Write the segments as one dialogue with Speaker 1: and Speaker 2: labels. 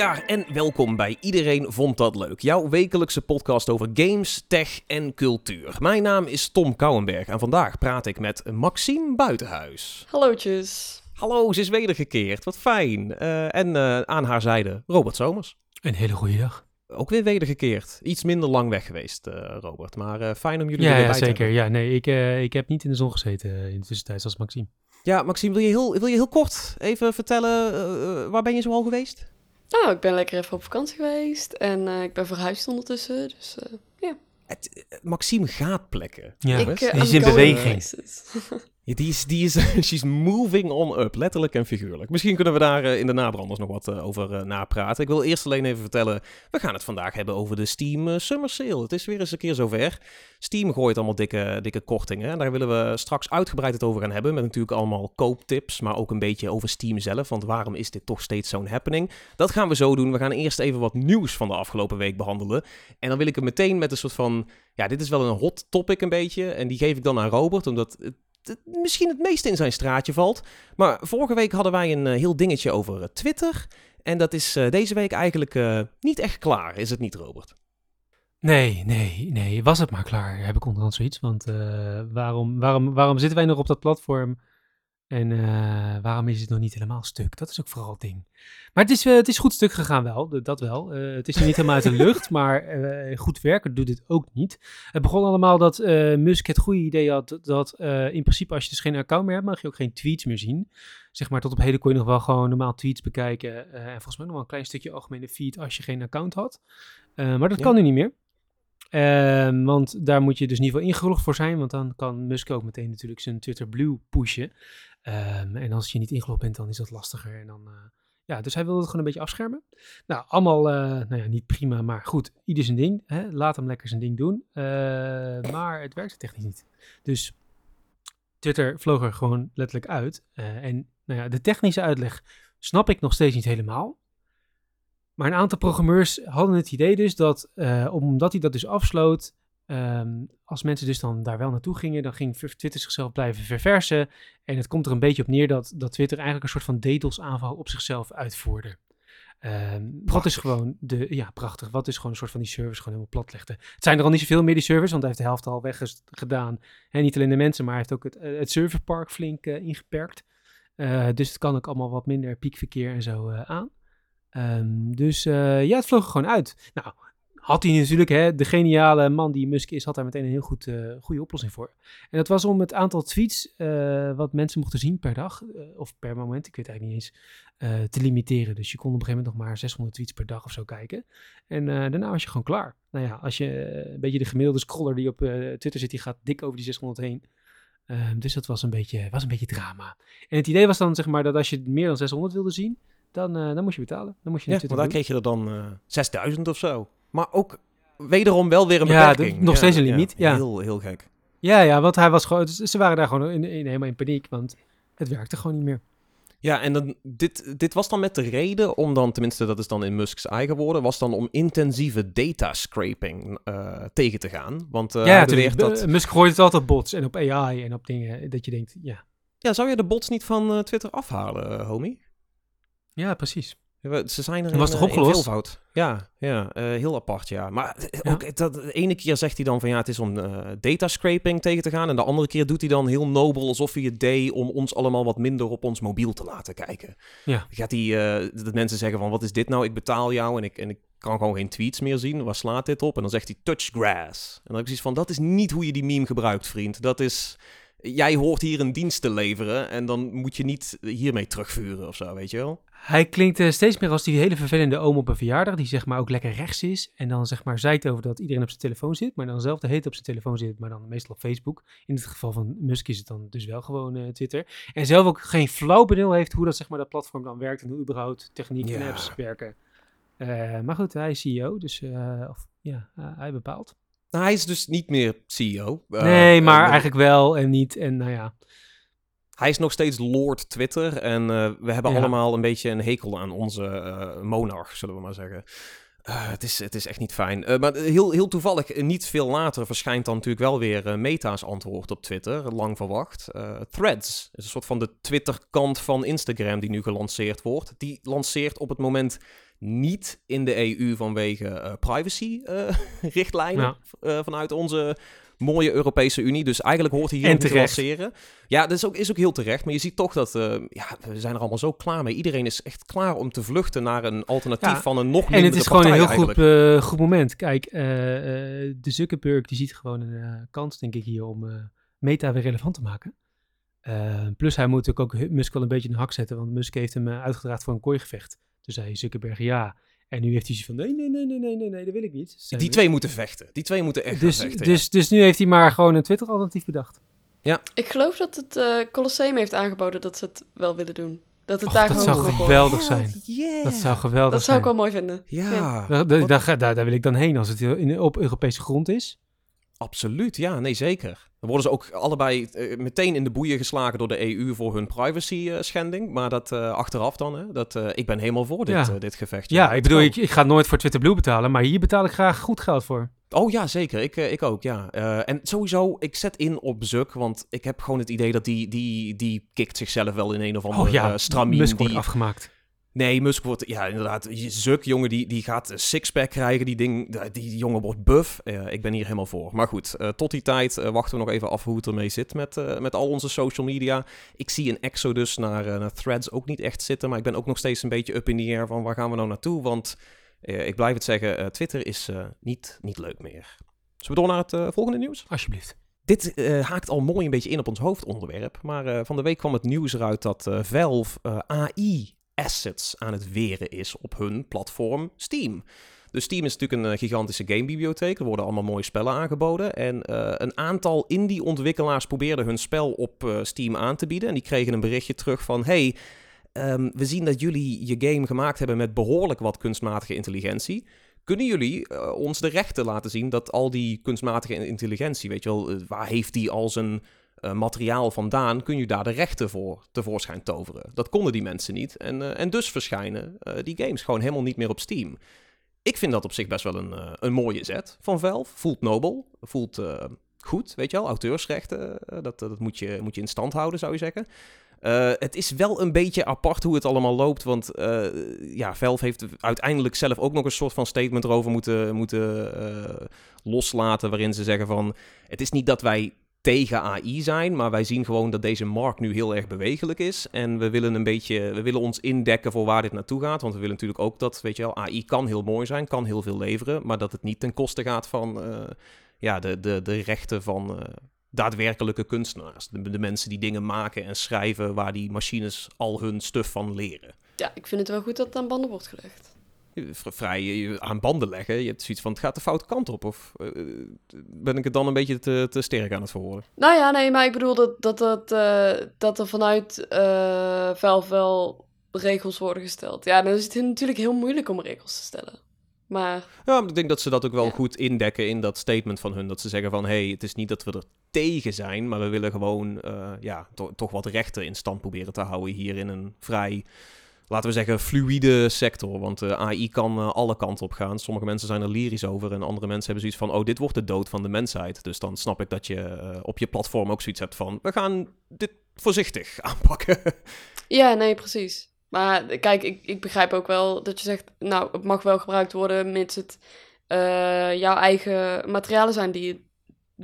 Speaker 1: daar en welkom bij Iedereen Vond Dat Leuk, jouw wekelijkse podcast over games, tech en cultuur. Mijn naam is Tom Kouwenberg en vandaag praat ik met Maxime Buitenhuis.
Speaker 2: Hallootjes.
Speaker 1: Hallo, ze is wedergekeerd, wat fijn. Eh, en eh, aan haar zijde Robert Somers.
Speaker 3: Een hele goede dag.
Speaker 1: Ook weer wedergekeerd. Iets minder lang weg geweest, eh, Robert. Maar eh, fijn om jullie er
Speaker 3: Ja,
Speaker 1: weer
Speaker 3: ja
Speaker 1: bij te
Speaker 3: zeker.
Speaker 1: hebben.
Speaker 3: Ja, nee, ik, eh, ik heb niet in de zon gezeten eh, in de tussentijd, zoals Maxime.
Speaker 1: Ja, Maxime, wil je heel, wil je heel kort even vertellen, eh, waar ben je zoal geweest?
Speaker 2: Nou, ik ben lekker even op vakantie geweest en eh, ik ben verhuisd ondertussen. Dus eh,
Speaker 1: Het, eh, Maxime gaat plekken.
Speaker 3: Ja,
Speaker 2: ik,
Speaker 3: die is in beweging.
Speaker 1: die is, die is, she's moving on up, letterlijk en figuurlijk. Misschien kunnen we daar eh, in de nabranders nog wat eh, over eh, napraten. Ik wil eerst alleen even vertellen, we gaan het vandaag hebben over de Steam Summer Sale. Het is weer eens een keer zover. Steam gooit allemaal dikke, dikke kortingen. En daar willen we straks uitgebreid het over gaan hebben. Met natuurlijk allemaal kooptips, maar ook een beetje over Steam zelf. Want waarom is dit toch steeds zo'n happening? Dat gaan we zo doen. We gaan eerst even wat nieuws van de afgelopen week behandelen. En dan wil ik het meteen met een soort van... Ja, dit is wel een hot topic een beetje. En die geef ik dan aan Robert, omdat misschien het meest in zijn straatje valt. Maar vorige week hadden wij een eh, heel dingetje over eh, Twitter. En dat is eh, deze week eigenlijk niet echt klaar, is het niet, Robert?
Speaker 3: Nee, nee, nee. Was het maar klaar, heb ik onderhand zoiets. Want waarom, waarom, waarom zitten wij nog op dat platform? En eh, waarom is het nog niet helemaal stuk? Dat is ook vooral het ding. Maar het is, eh, het is goed stuk gegaan wel, dat wel. Eh, het is niet helemaal uit de lucht, maar goed werken doet het ook niet. Het begon allemaal dat Musk het goede idee had dat in principe als je dus geen account meer hebt, mag je ook geen tweets meer zien. Zeg maar tot op heden kon je nog wel gewoon normaal tweets bekijken. en volgens mij nog wel een klein stukje algemene feed als je geen account had. Maar dat
Speaker 1: Ja.
Speaker 3: kan nu niet meer. Ehm, want daar moet je dus in ieder geval ingelogd voor zijn. Want dan kan Musk ook meteen natuurlijk zijn Twitter Blue pushen. Ehm, en als je niet ingelogd bent, dan is dat lastiger. En dan, eh, ja, dus hij wilde het gewoon een beetje afschermen. Nou, allemaal, eh, nou ja, niet prima, maar goed. Ieder zijn ding. Hè? Laat hem lekker zijn ding doen. Eh, maar het werkte technisch niet. Dus Twitter vloog er gewoon letterlijk uit. Eh, en nou ja, de technische uitleg snap ik nog steeds niet helemaal. Maar een aantal programmeurs hadden het idee dus dat, eh, omdat hij dat dus afsloot, ehm, als mensen dus dan daar wel naartoe gingen, dan ging Twitter zichzelf blijven verversen. En het komt er een beetje op neer dat, dat Twitter eigenlijk een soort van DDoS-aanval op zichzelf uitvoerde. Ehm, wat is
Speaker 1: Prachtig.
Speaker 3: gewoon de, ja, prachtig. Wat is gewoon een soort van die servers gewoon helemaal plat legde. Het zijn er al niet zoveel meer die servers, want hij heeft de helft al weggedaan. En niet alleen de mensen, maar hij heeft ook het, eh, het serverpark flink eh, ingeperkt. Dus het kan ook allemaal wat minder piekverkeer en zo aan. Ehm, dus eh, ja, het vloog er gewoon uit. Nou, had hij natuurlijk, hè, de geniale man die Musk is, had daar meteen een heel goed, eh, goede oplossing voor. En dat was om het aantal tweets eh, wat mensen mochten zien per dag, of per moment, ik weet eigenlijk niet eens, te limiteren. Dus je kon op een gegeven moment nog maar 600 tweets per dag of zo kijken. En daarna was je gewoon klaar. Nou ja, als je een beetje de gemiddelde scroller die op Twitter zit, die gaat dik over die 600 heen. Ehm, dus dat was een, beetje, was een beetje drama. En het idee was dan zeg maar dat als je meer dan 600 wilde zien, dan, eh, dan moest je betalen. Dan moest je
Speaker 1: Ja,
Speaker 3: Twitter
Speaker 1: daar kreeg je er dan eh 6000 of zo. Maar ook wederom wel weer een beperking.
Speaker 3: d- nog steeds een limiet, ja.
Speaker 1: Heel, heel gek.
Speaker 3: Ja, ja, want hij was gewoon, ze waren daar gewoon in, in, helemaal in paniek, want het werkte gewoon niet meer.
Speaker 1: Ja, en dan, dit, dit was dan met de reden om dan, tenminste dat is dan in Musk's eigen woorden, was dan om intensieve data scraping eh, tegen te gaan. Want
Speaker 3: ja, natuurlijk.
Speaker 1: dat...
Speaker 3: Musk gooit het altijd op bots en op AI en op dingen dat je denkt, ja.
Speaker 1: Ja, zou je de bots niet van Twitter afhalen, homie?
Speaker 3: Ja, precies.
Speaker 1: Ze zijn er
Speaker 3: was het
Speaker 1: eh,
Speaker 3: opgelost?
Speaker 1: veelvoud. Ja, ja eh, heel apart, ja. Maar eh,
Speaker 3: Ja.
Speaker 1: ook dat, de ene keer zegt hij dan van ja, het is om eh data scraping tegen te gaan. En de andere keer doet hij dan heel nobel alsof hij het deed om ons allemaal wat minder op ons mobiel te laten kijken.
Speaker 3: Ja.
Speaker 1: Gaat hij, eh, dat mensen zeggen van wat is dit nou? Ik betaal jou en ik, en ik kan gewoon geen tweets meer zien. Waar slaat dit op? En dan zegt hij touch grass. En dan heb ik zoiets van, dat is niet hoe je die meme gebruikt, vriend. Dat is... Jij hoort hier een dienst te leveren en dan moet je niet hiermee terugvuren of zo, weet je wel?
Speaker 3: Hij klinkt eh, steeds meer als die hele vervelende oom op een verjaardag, die zeg maar ook lekker rechts is. En dan zeg maar zeikt over dat iedereen op zijn telefoon zit, maar dan zelf de heet op zijn telefoon zit, maar dan meestal op Facebook. In het geval van Musk is het dan dus wel gewoon eh, Twitter. En zelf ook geen flauw benul heeft hoe dat zeg maar dat platform dan werkt en hoe überhaupt techniek en
Speaker 1: Ja.
Speaker 3: apps werken. Eh, maar goed, hij is CEO, dus of, ja, hij bepaalt.
Speaker 1: Nou, hij is dus niet meer CEO. Eh,
Speaker 3: nee, maar eigenlijk wel en niet. En nou ja,
Speaker 1: Hij is nog steeds Lord Twitter. En eh, we hebben
Speaker 3: Ja.
Speaker 1: allemaal een beetje een hekel aan onze eh, monarch, zullen we maar zeggen. Het, is, het is echt niet fijn. Maar heel, heel toevallig, niet veel later, verschijnt dan natuurlijk wel weer Meta's antwoord op Twitter. Lang verwacht. Threads is een soort van de Twitter-kant van Instagram die nu gelanceerd wordt. Die lanceert op het moment niet in de EU vanwege eh, privacy-richtlijnen
Speaker 3: Ja.
Speaker 1: vanuit onze mooie Europese Unie. Dus eigenlijk hoort hij hier
Speaker 3: En
Speaker 1: te
Speaker 3: terecht.
Speaker 1: lanceren. Ja, dat is ook, is ook heel terecht. Maar je ziet toch dat eh, ja, we zijn er allemaal zo klaar mee. Iedereen is echt klaar om te vluchten naar een alternatief
Speaker 3: Ja,
Speaker 1: van een nog
Speaker 3: En
Speaker 1: mindere
Speaker 3: het is gewoon een heel goed, eh, goed moment. Kijk, eh, eh, de Zuckerberg die ziet gewoon een eh, kans, denk ik, hier om eh, Meta weer relevant te maken. Eh, plus hij moet natuurlijk ook Musk wel een beetje in de hak zetten, want Musk heeft hem eh, uitgedraagd voor een kooigevecht. Toen zei Zuckerberg ja. En nu heeft hij zoiets van, nee, nee, nee, nee, nee, nee, nee, dat wil ik niet.
Speaker 1: Die twee moeten vechten. Die twee moeten echt
Speaker 3: dus,
Speaker 1: vechten.
Speaker 3: dus, dus nu heeft hij maar gewoon een Twitter-alternatief bedacht.
Speaker 2: Ik geloof dat het eh Colosseum heeft aangeboden dat ze het wel willen doen. Dat het
Speaker 3: Och,
Speaker 2: daar
Speaker 3: dat
Speaker 2: gewoon
Speaker 3: zou geweldig zijn.
Speaker 1: Yeah.
Speaker 3: Dat zou geweldig
Speaker 2: Dat zou ik
Speaker 3: zijn.
Speaker 2: wel mooi vinden.
Speaker 1: Ja,
Speaker 3: Daar, daar, daar, ga- daar, daar wil ik dan heen als het in, op Europese grond is.
Speaker 1: Absoluut. Ja, nee, zeker. Dan worden ze ook allebei eh, meteen in de boeien geslagen door de EU voor hun privacy-schending. maar dat eh, achteraf dan, hè, dat, eh, ik ben helemaal voor dit,
Speaker 3: Ja.
Speaker 1: eh, dit gevecht.
Speaker 3: Ja, ik bedoel, ik, ik ga nooit voor Twitter Blue betalen, maar hier betaal ik graag goed geld voor.
Speaker 1: Oh ja, zeker. Ik, eh, ik ook, ja. Eh, en sowieso, ik zet in op Zuk, want ik heb gewoon het idee dat die, die, die kikt zichzelf wel in een of andere
Speaker 3: Oh ja,
Speaker 1: eh, stramien. Die,
Speaker 3: afgemaakt.
Speaker 1: Nee, Musk wordt, ja inderdaad, Zuk, jongen, die, die gaat sixpack krijgen. Die, ding, die, die jongen wordt buff. Ik ben hier helemaal voor. Maar goed, eh, tot die tijd eh, wachten we nog even af hoe het ermee zit met, eh, met al onze social media. Ik zie een exodus naar, naar threads ook niet echt zitten. Maar ik ben ook nog steeds een beetje up in the air van waar gaan we nou naartoe? Want ik blijf het zeggen, Twitter is niet, niet leuk meer. Zullen we door naar het volgende nieuws?
Speaker 3: Alsjeblieft.
Speaker 1: Dit haakt al mooi een beetje in op ons hoofdonderwerp. Maar van de week kwam het nieuws eruit dat eh, Valve eh, AI-assets aan het weren is op hun platform Steam. Dus Steam is natuurlijk een eh, gigantische gamebibliotheek. Er worden allemaal mooie spellen aangeboden. En eh, een aantal indie-ontwikkelaars probeerden hun spel op eh, Steam aan te bieden. En die kregen een berichtje terug van... Hey, ehm, we zien dat jullie je game gemaakt hebben met behoorlijk wat kunstmatige intelligentie. Kunnen jullie ons de rechten laten zien dat al die kunstmatige intelligentie, weet je wel, waar heeft die al zijn eh, materiaal vandaan? Kun je daar de rechten voor tevoorschijn toveren? Dat konden die mensen niet. En, eh, en dus verschijnen eh, die games gewoon helemaal niet meer op Steam. Ik vind dat op zich best wel een, een mooie zet van Valve. Voelt nobel, voelt goed, weet je wel. Auteursrechten, dat, dat moet, je, moet je in stand houden, zou je zeggen. Het is wel een beetje apart hoe het allemaal loopt. Want eh, ja, Valve heeft uiteindelijk zelf ook nog een soort van statement erover moeten, moeten loslaten. Waarin ze zeggen van: Het is niet dat wij tegen AI zijn, maar wij zien gewoon dat deze markt nu heel erg bewegelijk is. En we willen een beetje, we willen ons indekken voor waar dit naartoe gaat. Want we willen natuurlijk ook dat, weet je wel, AI kan heel mooi zijn, kan heel veel leveren. Maar dat het niet ten koste gaat van eh, ja, de, de, de rechten van. eh, daadwerkelijke kunstenaars. De, mensen die dingen maken en schrijven waar die machines al hun stuff van leren.
Speaker 2: Ja, ik vind het wel goed dat het aan banden wordt gelegd.
Speaker 1: Vrij aan banden leggen. Je hebt zoiets van, het gaat de foute kant op. Of eh, ben ik het dan een beetje te, te sterk aan het verwoorden?
Speaker 2: Nou ja, nee, maar ik bedoel dat, dat, dat, eh, dat er vanuit Valve wel regels worden gesteld. Ja, dan is het natuurlijk heel moeilijk om regels te stellen. Maar
Speaker 1: Ja, maar ik denk dat ze dat ook wel
Speaker 2: Ja.
Speaker 1: goed indekken in dat statement van hun. Dat ze zeggen van, hey, het is niet dat we er tegen zijn, maar we willen gewoon ja, to- toch wat rechten in stand proberen te houden hier in een vrij, laten we zeggen, fluïde sector. Want eh, AI kan eh, alle kanten op gaan. Sommige mensen zijn er lyrisch over en andere mensen hebben zoiets van, oh, dit wordt de dood van de mensheid. Dus dan snap ik dat je eh, op je platform ook zoiets hebt van, we gaan dit voorzichtig aanpakken.
Speaker 2: ja, nee, precies. Maar kijk, ik, ik begrijp ook wel dat je zegt, nou, het mag wel gebruikt worden mits het jouw eigen materialen zijn die je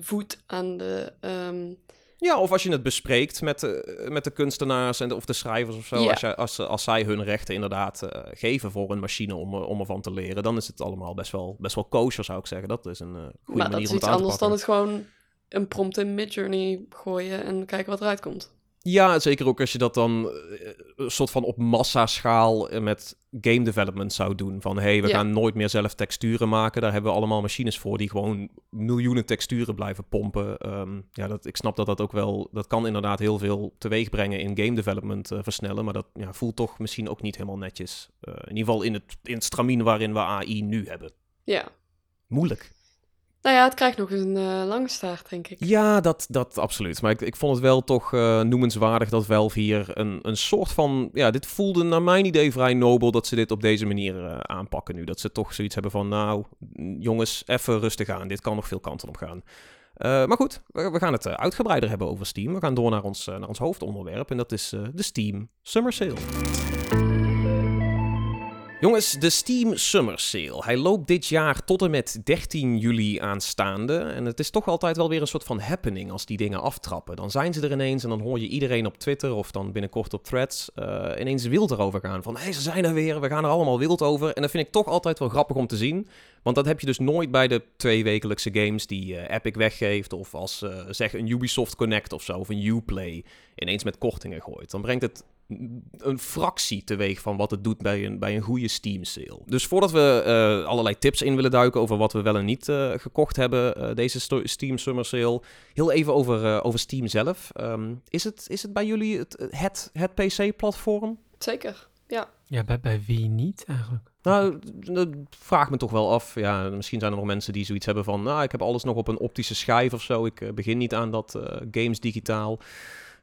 Speaker 2: voedt aan de... ehm,
Speaker 1: Ja, of als je het bespreekt met de, met de kunstenaars en de, of de schrijvers of zo.
Speaker 2: Ja.
Speaker 1: Als, je, als, als zij hun rechten inderdaad eh, geven voor een machine om, eh, om ervan te leren, dan is het allemaal best wel, best wel kosher, zou ik zeggen. Dat is een eh, goede
Speaker 2: maar dat
Speaker 1: manier
Speaker 2: is
Speaker 1: om het
Speaker 2: iets
Speaker 1: aan te
Speaker 2: anders dan het gewoon een prompt in Midjourney gooien en kijken wat eruit komt.
Speaker 1: Ja, zeker ook als je dat dan eh, een soort van op massaschaal eh, met game development zou doen. Van, hey, we
Speaker 2: Ja.
Speaker 1: gaan nooit meer zelf texturen maken. Daar hebben we allemaal machines voor die gewoon miljoenen texturen blijven pompen. Ehm, ja, dat, ik snap dat dat ook wel... Dat kan inderdaad heel veel teweeg brengen in game development eh, versnellen. Maar dat ja, voelt toch misschien ook niet helemaal netjes. In ieder geval in het, in het stramien waarin we AI nu hebben.
Speaker 2: Ja.
Speaker 1: Moeilijk.
Speaker 2: Nou ja, het krijgt nog een eh, lange staart, denk ik.
Speaker 1: Ja, dat, dat absoluut. Maar ik, ik vond het wel toch eh, noemenswaardig dat Valve hier een, een soort van... Ja, dit voelde naar mijn idee vrij nobel dat ze dit op deze manier eh, aanpakken nu. Dat ze toch zoiets hebben van, nou, mm, jongens, even rustig aan. Dit kan nog veel kanten op gaan. Maar goed, we, we gaan het uitgebreider hebben over Steam. We gaan door naar ons, naar ons hoofdonderwerp en dat is de Steam Summer Sale. Jongens, de Steam Summer Sale. Hij loopt dit jaar tot en met 13 juli aanstaande. En het is toch altijd wel weer een soort van happening als die dingen aftrappen. Dan zijn ze er ineens en dan hoor je iedereen op Twitter of dan binnenkort op threads uh, ineens wild erover gaan. Van, hé, hey, ze zijn er weer, we gaan er allemaal wild over. En dat vind ik toch altijd wel grappig om te zien. Want dat heb je dus nooit bij de twee wekelijkse games die uh, Epic weggeeft. Of als, uh, zeg, een Ubisoft Connect of zo, of een Uplay ineens met kortingen gooit. Dan brengt het een fractie teweeg van wat het doet bij een, bij een goede Steam sale. Dus voordat we uh, allerlei tips in willen duiken over wat we wel en niet uh, gekocht hebben, uh, deze Steam Summer Sale, heel even over, over Steam zelf. Um, is, het, is het bij jullie het, het, het PC-platform?
Speaker 2: Zeker, ja.
Speaker 3: Ja, bij, bij wie niet eigenlijk?
Speaker 1: Nou, dat vraag me toch wel af. Ja, misschien zijn er nog mensen die zoiets hebben van, nou, ik heb alles nog op een optische schijf of zo. Ik begin niet aan dat games digitaal.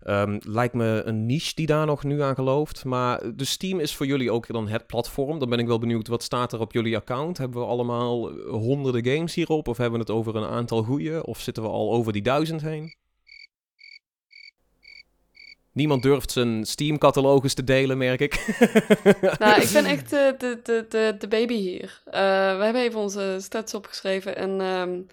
Speaker 1: Um, lijkt me een niche die daar nog nu aan gelooft. Maar de Steam is voor jullie ook dan het platform. Dan ben ik wel benieuwd, wat staat er op jullie account? Hebben we allemaal honderden games hierop? Of hebben we het over een aantal goede? Of zitten we al over die duizend heen? Niemand durft zijn Steam-catalogus te delen, merk ik.
Speaker 2: nou, ik ben echt de, de, de, de, baby hier. Uh, we hebben even onze stats opgeschreven. En um,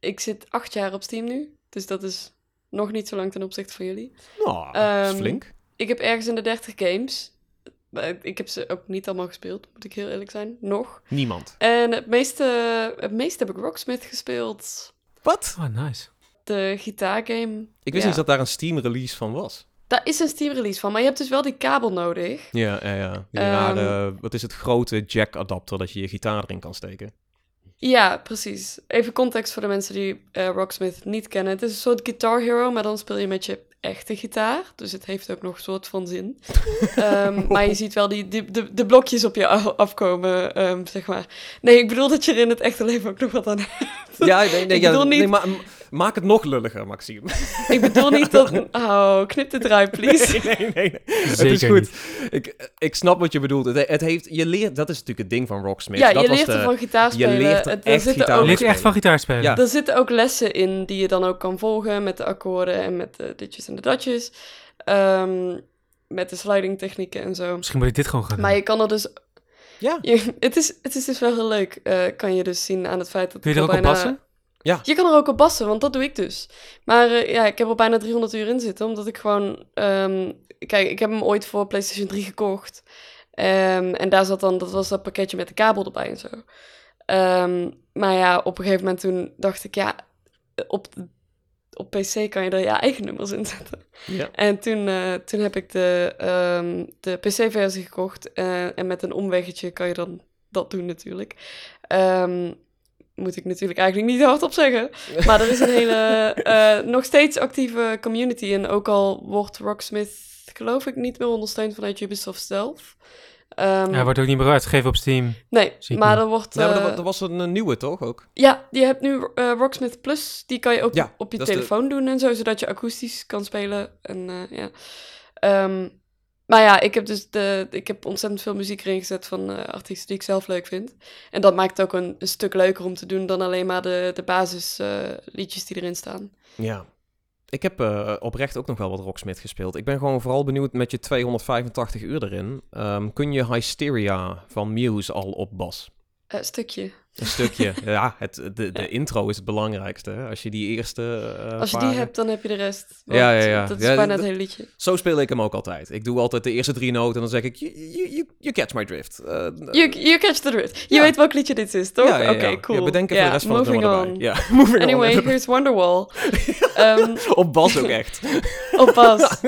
Speaker 2: ik zit acht jaar op Steam nu. Dus dat is nog niet zo lang ten opzichte van jullie.
Speaker 1: Nou, um, flink.
Speaker 2: Ik heb ergens in de 30 games. Ik heb ze ook niet allemaal gespeeld, moet ik heel eerlijk zijn. Nog.
Speaker 1: Niemand.
Speaker 2: En het meeste, het meeste heb ik Rocksmith gespeeld.
Speaker 1: Wat?
Speaker 3: Oh, nice.
Speaker 2: De gitaargame.
Speaker 1: Ik wist
Speaker 2: ja.
Speaker 1: niet dat daar een Steam-release van was.
Speaker 2: Daar is een Steam-release van, maar je hebt dus wel die kabel nodig.
Speaker 1: Ja, ja, ja. Die um, rare, wat is het grote jack-adapter dat je je gitaar erin kan steken?
Speaker 2: Ja, precies. Even context voor de mensen die uh, Rocksmith niet kennen. Het is een soort Guitar Hero, maar dan speel je met je echte gitaar. Dus het heeft ook nog een soort van zin. um, maar je ziet wel die, die, de, de blokjes op je afkomen, um, zeg maar. Nee, ik bedoel dat je er in het echte leven ook nog wat aan hebt.
Speaker 1: Ja, nee, nee,
Speaker 2: ik
Speaker 1: ja,
Speaker 2: bedoel niet...
Speaker 1: nee maar maak het nog lulliger, Maxime.
Speaker 2: ik bedoel niet dat... Oh, knip het eruit, please.
Speaker 1: Nee, nee, nee.
Speaker 3: Zeker
Speaker 1: het is goed.
Speaker 3: niet.
Speaker 1: Ik, ik snap wat je bedoelt. Het, het heeft, je leert, dat is natuurlijk het ding van Rocksmith.
Speaker 2: Ja,
Speaker 1: dat
Speaker 2: je
Speaker 1: was
Speaker 2: leert
Speaker 1: de,
Speaker 2: ervan gitaar
Speaker 1: je
Speaker 2: spelen.
Speaker 1: leert er
Speaker 2: Het-
Speaker 1: echt
Speaker 2: zitten
Speaker 1: gitaar
Speaker 2: ook-
Speaker 3: Je leert echt van gitaar spelen.
Speaker 1: Ja.
Speaker 2: Er zitten ook lessen in die je dan ook kan volgen met de akkoorden en met de ditjes en de datjes. Ehm, met de sliding technieken en zo.
Speaker 3: Misschien moet ik dit gewoon gaan doen.
Speaker 2: Maar je kan er dus...
Speaker 1: Ja.
Speaker 2: Je, het, is, het is dus wel heel leuk, eh, kan je dus zien aan het feit dat
Speaker 3: Kun je er ook op
Speaker 2: bijna-
Speaker 3: passen?
Speaker 2: Je kan er ook op bassen, want dat doe ik dus. Maar eh, ja, ik heb er bijna 300 uur in zitten, omdat ik gewoon... ehm, kijk, ik heb hem ooit voor PlayStation 3 gekocht. Ehm, en daar zat dan, dat was dat pakketje met de kabel erbij en zo. Ehm, maar ja, op een gegeven moment toen dacht ik, ja, op, op PC kan je er je eigen nummers in zetten.
Speaker 1: Ja.
Speaker 2: En toen, eh, toen heb ik de, de PC-versie gekocht. eh, en met een omweggetje kan je dan dat doen natuurlijk. Ehm, moet ik natuurlijk eigenlijk niet hardop zeggen. Maar er is een hele, eh, nog steeds actieve community. En ook al wordt Rocksmith, geloof ik, niet meer ondersteund vanuit Ubisoft zelf. Ehm,
Speaker 3: Hij wordt ook niet meer uitgegeven op Steam.
Speaker 2: nee, maar er wordt...
Speaker 1: Nee, maar
Speaker 2: eh,
Speaker 1: er, er was een, eh, nieuwe, toch? Ook?
Speaker 2: ja, je hebt nu eh, Rocksmith Plus. Die kan je ook
Speaker 1: Ja,
Speaker 2: op je
Speaker 1: de-
Speaker 2: telefoon doen en zo, zodat je akoestisch kan spelen. En eh, ja. Ehm, maar ja, ik heb dus de, ik heb ontzettend veel muziek erin gezet van eh, artiesten die ik zelf leuk vind. En dat maakt het ook een, een stuk leuker om te doen dan alleen maar de, de basisliedjes die erin staan.
Speaker 1: Ja. Ik heb eh, oprecht ook nog wel wat Rocksmith gespeeld. Ik ben gewoon vooral benieuwd met je 285 uur erin. Ehm, kun je Hysteria van Muse al op bas?
Speaker 2: Eh stukje.
Speaker 1: Een stukje. ja, het, de, de intro is het belangrijkste. hè. Als je die eerste. eh,
Speaker 2: Als je die hebt, dan heb je de rest.
Speaker 1: Ja, ja, ja.
Speaker 2: Dat is
Speaker 1: Ja,
Speaker 2: bijna het hele liedje.
Speaker 1: Zo speel ik hem ook altijd. Ik doe altijd de eerste drie noten en dan zeg ik: You, you, you, catch my drift. Eh,
Speaker 2: You, you catch the drift. Je
Speaker 1: Ja.
Speaker 2: weet welk liedje dit is, toch? Oké, cool.
Speaker 1: Ja, bedenk even de rest van het
Speaker 2: moving
Speaker 1: nummer
Speaker 2: on.
Speaker 1: Ja, moving
Speaker 2: Anyway,
Speaker 1: on.
Speaker 2: here's Wonderwall. Ehm
Speaker 1: Op bas ook echt.
Speaker 2: op pas.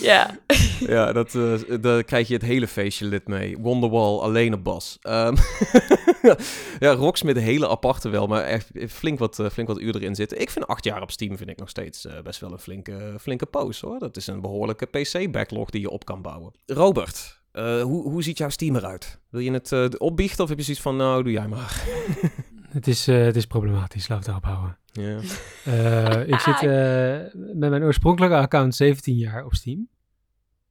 Speaker 2: Ja.
Speaker 1: Ja, dat, eh, daar krijg je het hele feestje lid mee. Wonderwall alleen op bas. Ehm, ja, Een hele aparte wel, maar echt flink wat, eh, flink wat uur erin zitten. Ik vind acht jaar op Steam vind ik nog steeds eh, best wel een flinke, flinke pose hoor. Dat is een behoorlijke PC-backlog die je op kan bouwen. Robert, eh, hoe, hoe ziet jouw Steam eruit? Wil je het eh, opbiechten of heb je zoiets van, nou doe jij maar.
Speaker 3: Het is, eh, het is problematisch, we het daarop houden.
Speaker 1: Ja.
Speaker 3: Eh, ik zit eh, met mijn oorspronkelijke account 17 jaar op Steam.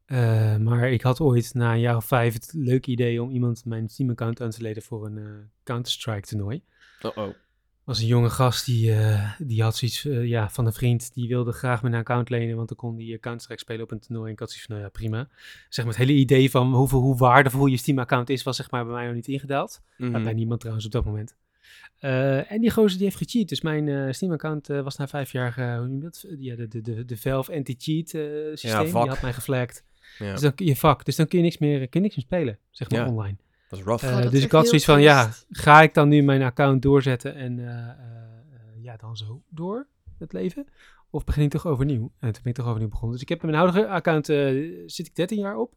Speaker 3: Eh, maar ik had ooit na een jaar of vijf het leuke idee om iemand mijn Steam-account aan te leden voor een eh, Counter-Strike toernooi.
Speaker 1: Oh oh.
Speaker 3: was een jonge gast die, eh, die had zoiets ja, van een vriend. Die wilde graag mijn account lenen, want dan kon die Counter-Strike spelen op een toernooi. En ik had zoiets van, nou ja, prima. Zeg maar, het hele idee van hoeveel, hoe waardevol je Steam-account is, was zeg maar bij mij nog niet ingedaald.
Speaker 1: Mhm.
Speaker 3: Bij niemand trouwens op dat moment. En die gozer die heeft gecheat. Dus mijn eh, Steam-account was na vijf jaar, hoe noem je dat? Ja, de, de, de, de Valve anti-cheat systeem,
Speaker 1: vak.
Speaker 3: die had mij geflagd.
Speaker 1: Ja,
Speaker 3: Dus dan kun je vak. Dus dan kun je niks meer, kun je niks meer spelen, zeg maar
Speaker 1: Ja.
Speaker 3: online.
Speaker 1: dat is rough.
Speaker 3: Eh,
Speaker 2: Oh, dat
Speaker 3: dus ik had zoiets van, ja, ga ik dan nu mijn account doorzetten en eh, eh, ja, dan zo door het leven? Of begin ik toch overnieuw? En toen ben ik toch overnieuw begonnen. Dus ik heb mijn huidige account, eh, zit ik 13 jaar op.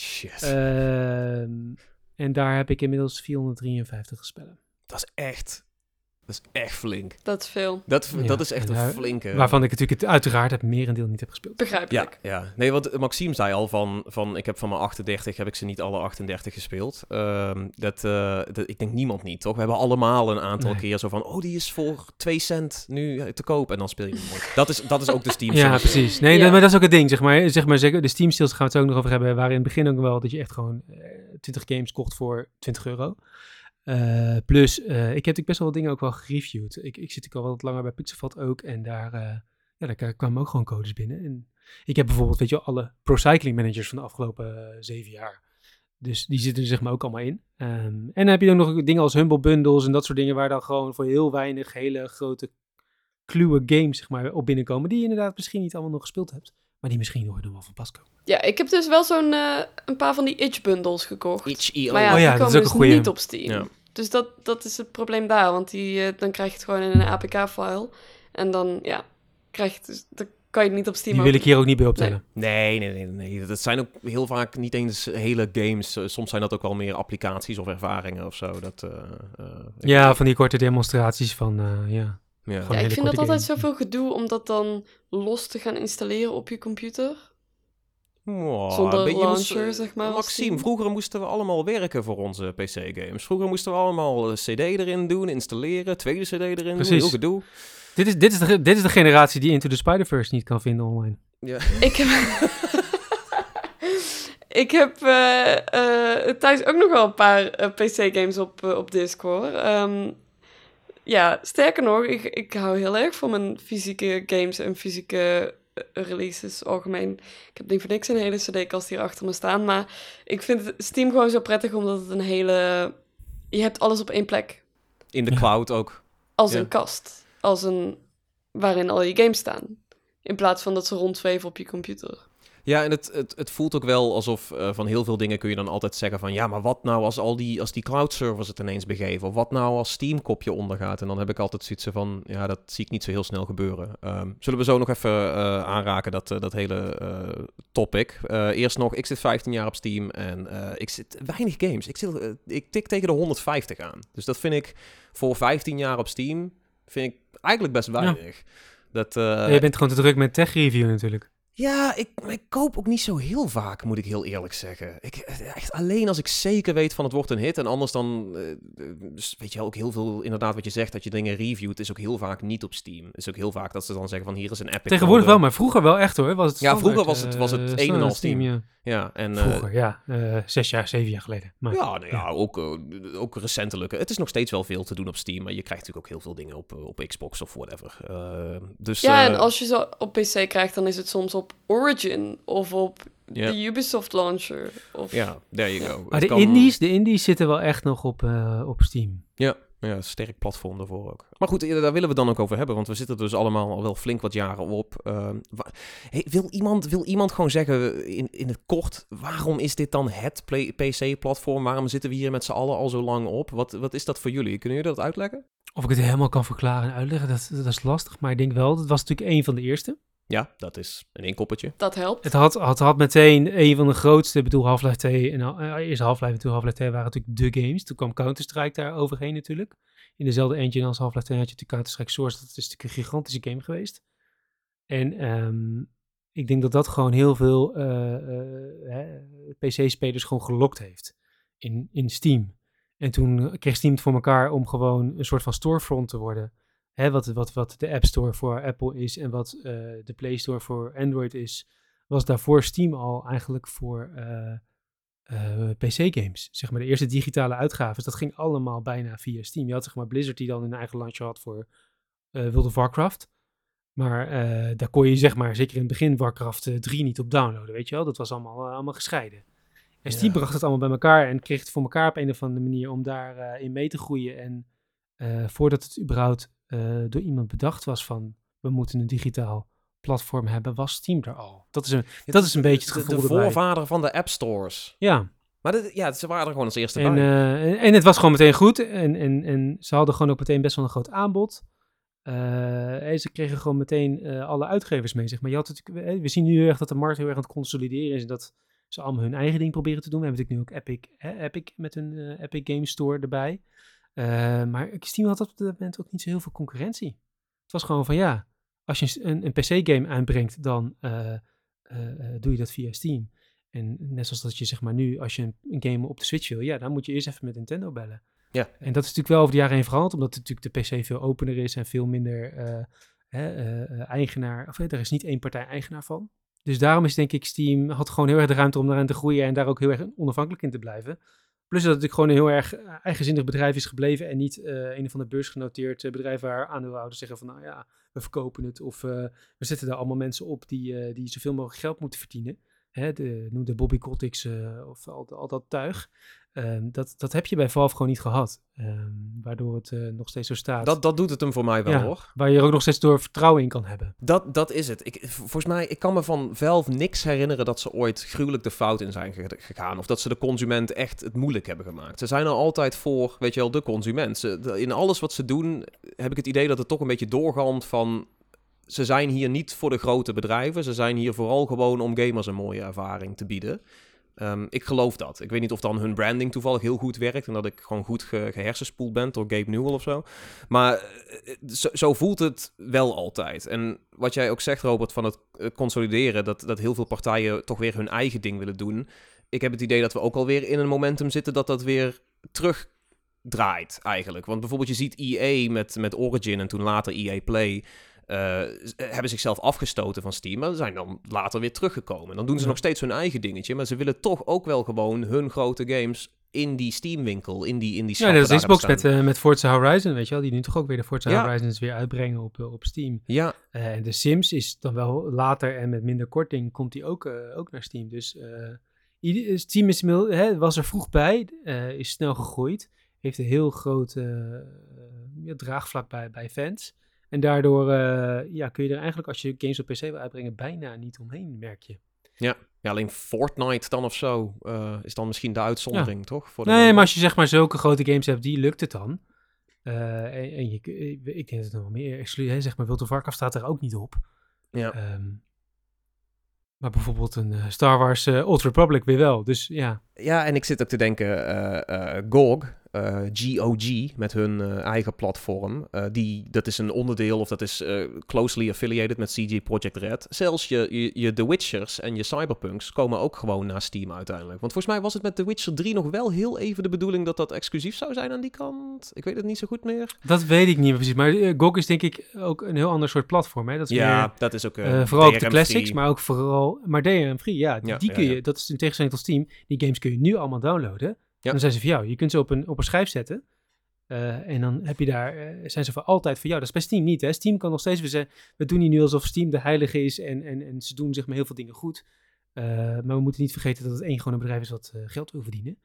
Speaker 1: Shit.
Speaker 3: Ehm, en daar heb ik inmiddels 453 spellen.
Speaker 1: dat is echt... Dat is echt flink.
Speaker 2: Dat is veel.
Speaker 1: Dat,
Speaker 3: Ja,
Speaker 1: dat is echt
Speaker 3: en
Speaker 1: een flinke...
Speaker 3: Waarvan ik natuurlijk het uiteraard het merendeel niet heb gespeeld.
Speaker 1: Ja,
Speaker 2: Begrijpelijk.
Speaker 1: ja. Nee, want Maxime zei al van, van ik heb van mijn 38, heb ik ze niet alle 38 gespeeld. Ehm, dat, eh, dat, ik denk niemand niet, toch? We hebben allemaal een aantal
Speaker 3: Nee.
Speaker 1: keer zo van, oh, die is voor 2 cent nu eh, te koop. En dan speel je hem nooit. Dat is, dat is ook de Steam
Speaker 3: Ja, precies. Nee,
Speaker 2: Ja.
Speaker 3: dat- maar dat is ook het ding, zeg maar. Zeg maar zeker, de Steam sales gaan we het ook nog over hebben. Waren in het begin ook wel dat je echt gewoon eh, 20 games kocht voor 20 euro. Eh, plus, eh, ik heb natuurlijk best wel wat dingen ook wel gereviewd. Ik, ik zit ook al wat langer bij Pixelvat ook. En daar, eh, ja, daar kwamen ook gewoon codes binnen. En ik heb bijvoorbeeld, weet je alle pro cycling managers van de afgelopen zeven jaar. Dus die zitten er zeg maar ook allemaal in. Ehm, en dan heb je ook nog dingen als Humble Bundles en dat soort dingen... waar dan gewoon voor heel weinig hele grote kluwe games zeg maar, op binnenkomen... die je inderdaad misschien niet allemaal nog gespeeld hebt. Maar die misschien nog wel van pas komen.
Speaker 2: Ja, ik heb dus wel zo'n eh, een paar van die itch-bundles gekocht.
Speaker 1: Itch.io.
Speaker 2: Maar ja,
Speaker 3: Oh ja,
Speaker 2: die
Speaker 3: dat is
Speaker 2: komen
Speaker 3: ook
Speaker 2: dus
Speaker 3: een goeie.
Speaker 2: niet op Steam.
Speaker 1: Ja.
Speaker 2: Dus dat, dat is het probleem daar. Want die, eh, dan krijg je het gewoon in een APK-file. En dan, ja, krijg je het dus, dan kan je het niet op Steam
Speaker 3: Die wil ik hier ook niet bij optellen.
Speaker 1: Nee, nee, nee, nee. Dat zijn ook heel vaak niet eens hele games. Eh, Soms zijn dat ook wel meer applicaties of ervaringen of zo. Dat, eh, eh,
Speaker 3: Ja, van die korte demonstraties van, eh, ja.
Speaker 1: Ja.
Speaker 2: Ik vind dat altijd zoveel gedoe om dat dan los te gaan installeren op je computer.
Speaker 1: Wow,
Speaker 2: Zonder
Speaker 1: ben- je moest,
Speaker 2: launcher,
Speaker 1: eh,
Speaker 2: zeg maar,
Speaker 1: Maxime, vroeger moesten we allemaal werken voor onze PC-games. Vroeger moesten we allemaal een CD erin doen, installeren, tweede CD erin doen,
Speaker 3: Precies.
Speaker 1: heel gedoe.
Speaker 3: Dit is, dit, is de, dit is de generatie die Into the Spider-Verse niet kan vinden online.
Speaker 1: Ja.
Speaker 2: Ik heb... ik heb eh, eh, thuis ook nog wel een paar eh, PC-games op, eh, op disk, hoor. Ja, sterker nog, ik, ik hou heel erg van mijn fysieke games en fysieke eh, releases algemeen. Ik heb niet voor niks een hele cd-kast hier achter me staan. Maar ik vind Steam gewoon zo prettig, omdat het een hele... Je hebt alles op één plek.
Speaker 1: In de cloud ook.
Speaker 2: Als
Speaker 1: Ja.
Speaker 2: een kast. Als een... Waarin al je games staan. In plaats van dat ze rondzweven op je computer.
Speaker 1: Ja, en het, het, het voelt ook wel alsof eh, van heel veel dingen kun je dan altijd zeggen van... Ja, maar wat nou als al die, als die cloud servers het ineens begeven? Of wat nou als Steam kopje ondergaat? En dan heb ik altijd zoiets van... Ja, dat zie ik niet zo heel snel gebeuren. Ehm, zullen we zo nog even eh, aanraken, dat, eh, dat hele topic. Eerst nog, ik zit 15 jaar op Steam en ik zit weinig games. Ik, zit, ik tik tegen de 150 aan. Dus dat vind ik voor 15 jaar op Steam... vind ik eigenlijk best weinig. Dat,
Speaker 3: je bent gewoon te druk met tech review natuurlijk.
Speaker 1: Ja, ik, ik koop ook niet zo heel vaak, moet ik heel eerlijk zeggen. Ik, echt alleen als ik zeker weet van het wordt een hit. En anders dan, eh, dus weet je wel, ook heel veel, inderdaad wat je zegt, dat je dingen reviewt, is ook heel vaak niet op Steam. Is ook heel vaak dat ze dan zeggen van hier is een epic.
Speaker 3: Tegenwoordig wel, maar vroeger wel echt hoor. Was het
Speaker 1: Ja, vroeger was het- was het
Speaker 3: eh,
Speaker 1: een en al Steam.
Speaker 3: ja.
Speaker 1: Ja, en... eh,
Speaker 3: Vroeger, ja. eh, zes jaar, zeven jaar geleden. Maar,
Speaker 1: ja, nou ja, Ook, eh, ook recentelijk. Het is nog steeds wel veel te doen op Steam, maar je krijgt natuurlijk ook heel veel dingen op, eh, op Xbox of whatever. Eh, dus,
Speaker 2: Ja, en
Speaker 1: eh,
Speaker 2: als je ze op PC krijgt, dan is het soms op Origin of op de Ubisoft launcher. Of...
Speaker 1: Ja, there you go.
Speaker 3: maar de
Speaker 1: kan-
Speaker 3: indies, de indies zitten wel echt nog op, eh, op Steam.
Speaker 1: Ja, ja, sterk platform daarvoor ook. Maar goed, eh, daar willen we dan ook over hebben, want we zitten dus allemaal al wel flink wat jaren op. Ehm, wa- hey, wil, iemand, wil iemand gewoon zeggen in, in het kort, waarom is dit dan het PC-platform? Waarom zitten we hier met z'n allen al zo lang op? Wat, wat is dat voor jullie? Kunnen jullie dat uitleggen?
Speaker 3: Of ik het helemaal kan verklaren en uitleggen, dat, dat is lastig. Maar ik denk wel, dat was natuurlijk een van de eerste.
Speaker 1: Ja, dat is een inkoppertje.
Speaker 2: Dat helpt.
Speaker 3: Het had, had, had meteen een van de grootste, ik bedoel Half-Life 2 en uh, eerst Half-Life en toen Half-Life 2 waren natuurlijk de games. Toen kwam Counter-Strike daar overheen natuurlijk. In dezelfde engine als Half-Life 2 had je natuurlijk Counter-Strike Source. Dat is natuurlijk een gigantische game geweest. En ehm, ik denk dat dat gewoon heel veel eh, eh, PC-spelers gewoon gelokt heeft in, in Steam. En toen kreeg Steam het voor elkaar om gewoon een soort van storefront te worden. Hè, wat, wat, wat de App Store voor Apple is en wat eh, de Play Store voor Android is, was daarvoor Steam al eigenlijk voor, eh, eh, PC-games. Zeg maar de eerste digitale uitgaves, dat ging allemaal bijna via Steam. Je had zeg maar Blizzard die dan een eigen launcher had voor World of Warcraft. Maar daar kon je zeg maar, zeker in het begin, Warcraft eh, 3 niet op downloaden, weet je wel. Dat was allemaal, allemaal gescheiden. En Steam
Speaker 1: Ja.
Speaker 3: bracht het allemaal bij elkaar en kreeg het voor elkaar op een of andere manier om daarin in mee te groeien. En voordat het überhaupt eh, door iemand bedacht was van, we moeten een digitaal platform hebben, was Steam er al. Dat is een, dat is een beetje het gevoel
Speaker 1: de voorvader van de app stores.
Speaker 3: Ja,
Speaker 1: Maar dit- ja, ze waren er gewoon als eerste
Speaker 3: en,
Speaker 1: bij.
Speaker 3: eh, en, het was gewoon meteen goed. En, en, en ze hadden gewoon ook meteen best wel een groot aanbod. Eh, en ze kregen gewoon meteen alle uitgevers mee. Zeg maar. je had eh, we zien nu erg dat de markt heel erg aan het consolideren is. En dat ze allemaal hun eigen ding proberen te doen. We hebben natuurlijk nu ook Epic, hè, Epic met hun Epic Game Store erbij. Eh, maar Steam had op dat moment ook niet zo heel veel concurrentie. Het was gewoon van ja, als je een, een PC-game aanbrengt, dan eh, eh, doe je dat via Steam. En net zoals dat je zeg maar nu, als je een, een game op de Switch wil, ja, dan moet je eerst even met Nintendo bellen.
Speaker 1: Ja.
Speaker 3: En dat is natuurlijk wel over de jaren heen veranderd, omdat natuurlijk de PC veel opener is en veel minder hè, eigenaar, of er is niet één partij eigenaar van. Dus daarom is denk ik Steam had gewoon heel erg de ruimte om daaraan te groeien en daar ook heel erg onafhankelijk in te blijven. Plus dat het gewoon een heel erg eh, eigenzinnig bedrijf is gebleven en niet eh, een of ander beursgenoteerd eh, bedrijf waar aandeelhouders zeggen van nou ja, we verkopen het of we zetten daar allemaal mensen op die, die zoveel mogelijk geld moeten verdienen. Hè, de, noem de Bobby Kotick's of al, al dat tuig. Ehm, dat, dat heb je bij Valve gewoon niet gehad. Ehm, waardoor het eh, nog steeds zo staat.
Speaker 1: dat, dat doet het hem voor mij wel
Speaker 3: Ja.
Speaker 1: hoor.
Speaker 3: Waar je er ook nog steeds door vertrouwen in kan hebben.
Speaker 1: Dat, dat is het. Ik, volgens mij, ik kan me van Valve niks herinneren dat ze ooit gruwelijk de fout in zijn ge- gegaan. Of dat ze de consument echt het moeilijk hebben gemaakt. Ze zijn er altijd voor, weet je wel, de consument. Ze, in alles wat ze doen, heb ik het idee dat het toch een beetje doorgaat van... Ze zijn hier niet voor de grote bedrijven. Ze zijn hier vooral gewoon om gamers een mooie ervaring te bieden. Ehm, ik geloof dat. Ik weet niet of dan hun branding toevallig heel goed werkt. En dat ik gewoon goed ge gehersenspoeld ben door Gabe Newell of zo. Maar eh, zo, zo voelt het wel altijd. En wat jij ook zegt, Robert, van het eh, consolideren, dat, dat heel veel partijen toch weer hun eigen ding willen doen. Ik heb het idee dat we ook alweer in een momentum zitten dat dat weer terugdraait eigenlijk. Want bijvoorbeeld je ziet EA met, met Origin en toen later EA Play. Eh, z- hebben zichzelf afgestoten van Steam, maar zijn dan later weer teruggekomen. Dan doen ze
Speaker 3: Ja.
Speaker 1: nog steeds hun eigen dingetje, maar ze willen toch ook wel gewoon hun grote games in die Steam-winkel, in die, in die
Speaker 3: Ja, dat is Xbox met, eh, met Forza Horizon, weet je wel. Die nu toch ook weer de Forza
Speaker 1: Ja.
Speaker 3: Horizons weer uitbrengen op, eh, op Steam.
Speaker 1: Ja,
Speaker 3: Eh, En de Sims is dan wel later en met minder korting komt die ook, eh, ook naar Steam. Dus eh, Steam is, hè, was er vroeg bij, eh, is snel gegroeid. Heeft een heel groot eh, eh, ja, draagvlak bij, bij fans. En daardoor eh, ja, kun je er eigenlijk, als je games op PC wil uitbrengen, bijna niet omheen, merk je.
Speaker 1: Ja, alleen Fortnite dan of zo eh, is dan misschien de uitzondering, toch? Voor de
Speaker 3: Nee, maar als je zeg maar zulke grote games hebt, die lukt het dan. Eh, en, en je, ik ik denk dat er nog meer exclu- hè, zeg maar World of Warcraft staat er ook niet op.
Speaker 1: Ja.
Speaker 3: Ehm, maar bijvoorbeeld een Star Wars Old Republic weer wel. Dus ja,
Speaker 1: Ja, en ik zit ook te denken, GOG, eh, GOG, met hun eh, eigen platform, eh, die, dat is een onderdeel of dat is eh, closely affiliated met CG Project Red. Zelfs je, je, je The Witchers en je Cyberpunks komen ook gewoon naar Steam uiteindelijk. Want volgens mij was het met The Witcher 3 nog wel heel even de bedoeling dat dat exclusief zou zijn aan die kant. Ik weet het niet zo goed meer.
Speaker 3: dat weet ik niet meer precies. Maar eh, GOG is denk ik ook een heel ander soort platform. Hè? Dat is
Speaker 1: Ja,
Speaker 3: meer,
Speaker 1: dat is ook...
Speaker 3: eh,
Speaker 1: eh,
Speaker 3: vooral ook de classics, maar ook vooral... Maar DRM-free, ja. Die,
Speaker 1: Ja,
Speaker 3: die
Speaker 1: ja,
Speaker 3: kun je, dat is in tegenstelling tot Steam, die games kun je nu allemaal downloaden.
Speaker 1: Ja.
Speaker 3: Dan zijn ze voor jou. Je kunt ze op een, op een schijf zetten. Eh, en dan heb je daar, eh, zijn ze voor altijd voor jou. Dat is bij Steam niet. Hè? Steam kan nog steeds weer zeggen, we doen hier nu alsof Steam de heilige is en, en, en ze doen zeg maar heel veel dingen goed. Eh, maar we moeten niet vergeten dat het één gewoon een bedrijf is wat geld wil verdienen.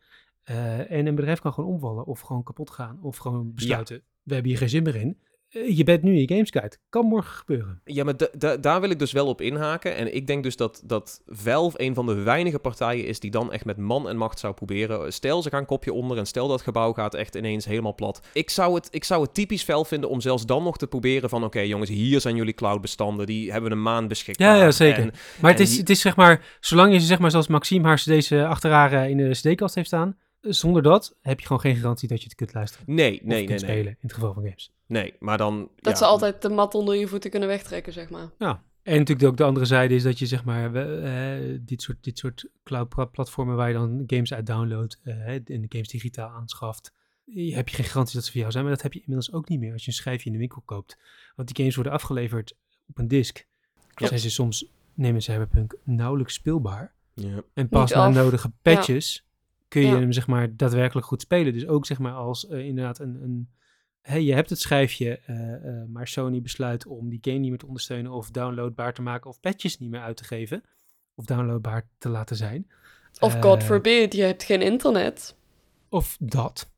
Speaker 3: En een bedrijf kan gewoon omvallen of gewoon kapot gaan of gewoon besluiten, we hebben hier geen zin meer in. Eh, je bent nu je games kwijt. Kan morgen gebeuren.
Speaker 1: Ja, maar da- da- daar wil ik dus wel op inhaken. En ik denk dus dat, dat Valve een van de weinige partijen is die dan echt met man en macht zou proberen. Stel, ze gaan kopje onder en stel dat gebouw gaat echt ineens helemaal plat. Ik zou het, ik zou het typisch Valve vinden om zelfs dan nog te proberen van... Oké jongens, hier zijn jullie cloudbestanden. Die hebben een maand beschikbaar.
Speaker 3: Ja, ja, zeker.
Speaker 1: En-
Speaker 3: Maar het is,
Speaker 1: die-
Speaker 3: het is zeg maar, zolang je ze zeg maar zoals Maxime haar cd's eh, achter haar eh, in de cd-kast heeft staan, eh, zonder dat heb je gewoon geen garantie dat je het kunt luisteren.
Speaker 1: nee, nee, nee,
Speaker 3: kunt
Speaker 1: nee.
Speaker 3: spelen, in het geval van games.
Speaker 1: Nee, maar dan...
Speaker 2: Dat
Speaker 1: ja,
Speaker 2: ze altijd de mat onder je voeten kunnen wegtrekken, zeg maar.
Speaker 3: Ja. En natuurlijk ook de andere zijde is dat je zeg maar eh, dit soort, dit soort cloud-platformen waar je dan games uit downloadt eh, hè, en de games digitaal aanschaft, je heb je geen garantie dat ze voor jou zijn, maar dat heb je inmiddels ook niet meer als je een schijfje in de winkel koopt. Want die games worden afgeleverd op een disk.
Speaker 1: Ja.
Speaker 3: Zijn ze soms, nemen Cyberpunk, nauwelijks speelbaar.
Speaker 1: Ja.
Speaker 3: En pas na nodige patches kun je
Speaker 2: Ja.
Speaker 3: hem zeg maar daadwerkelijk goed spelen. Dus ook zeg maar als eh, inderdaad een, een hey, je hebt het schijfje, eh, eh, maar Sony besluit om die game niet meer te ondersteunen of downloadbaar te maken of patches niet meer uit te geven of downloadbaar te laten zijn.
Speaker 2: Of God
Speaker 3: Eh,
Speaker 2: forbid, je hebt geen internet.
Speaker 3: Of dat.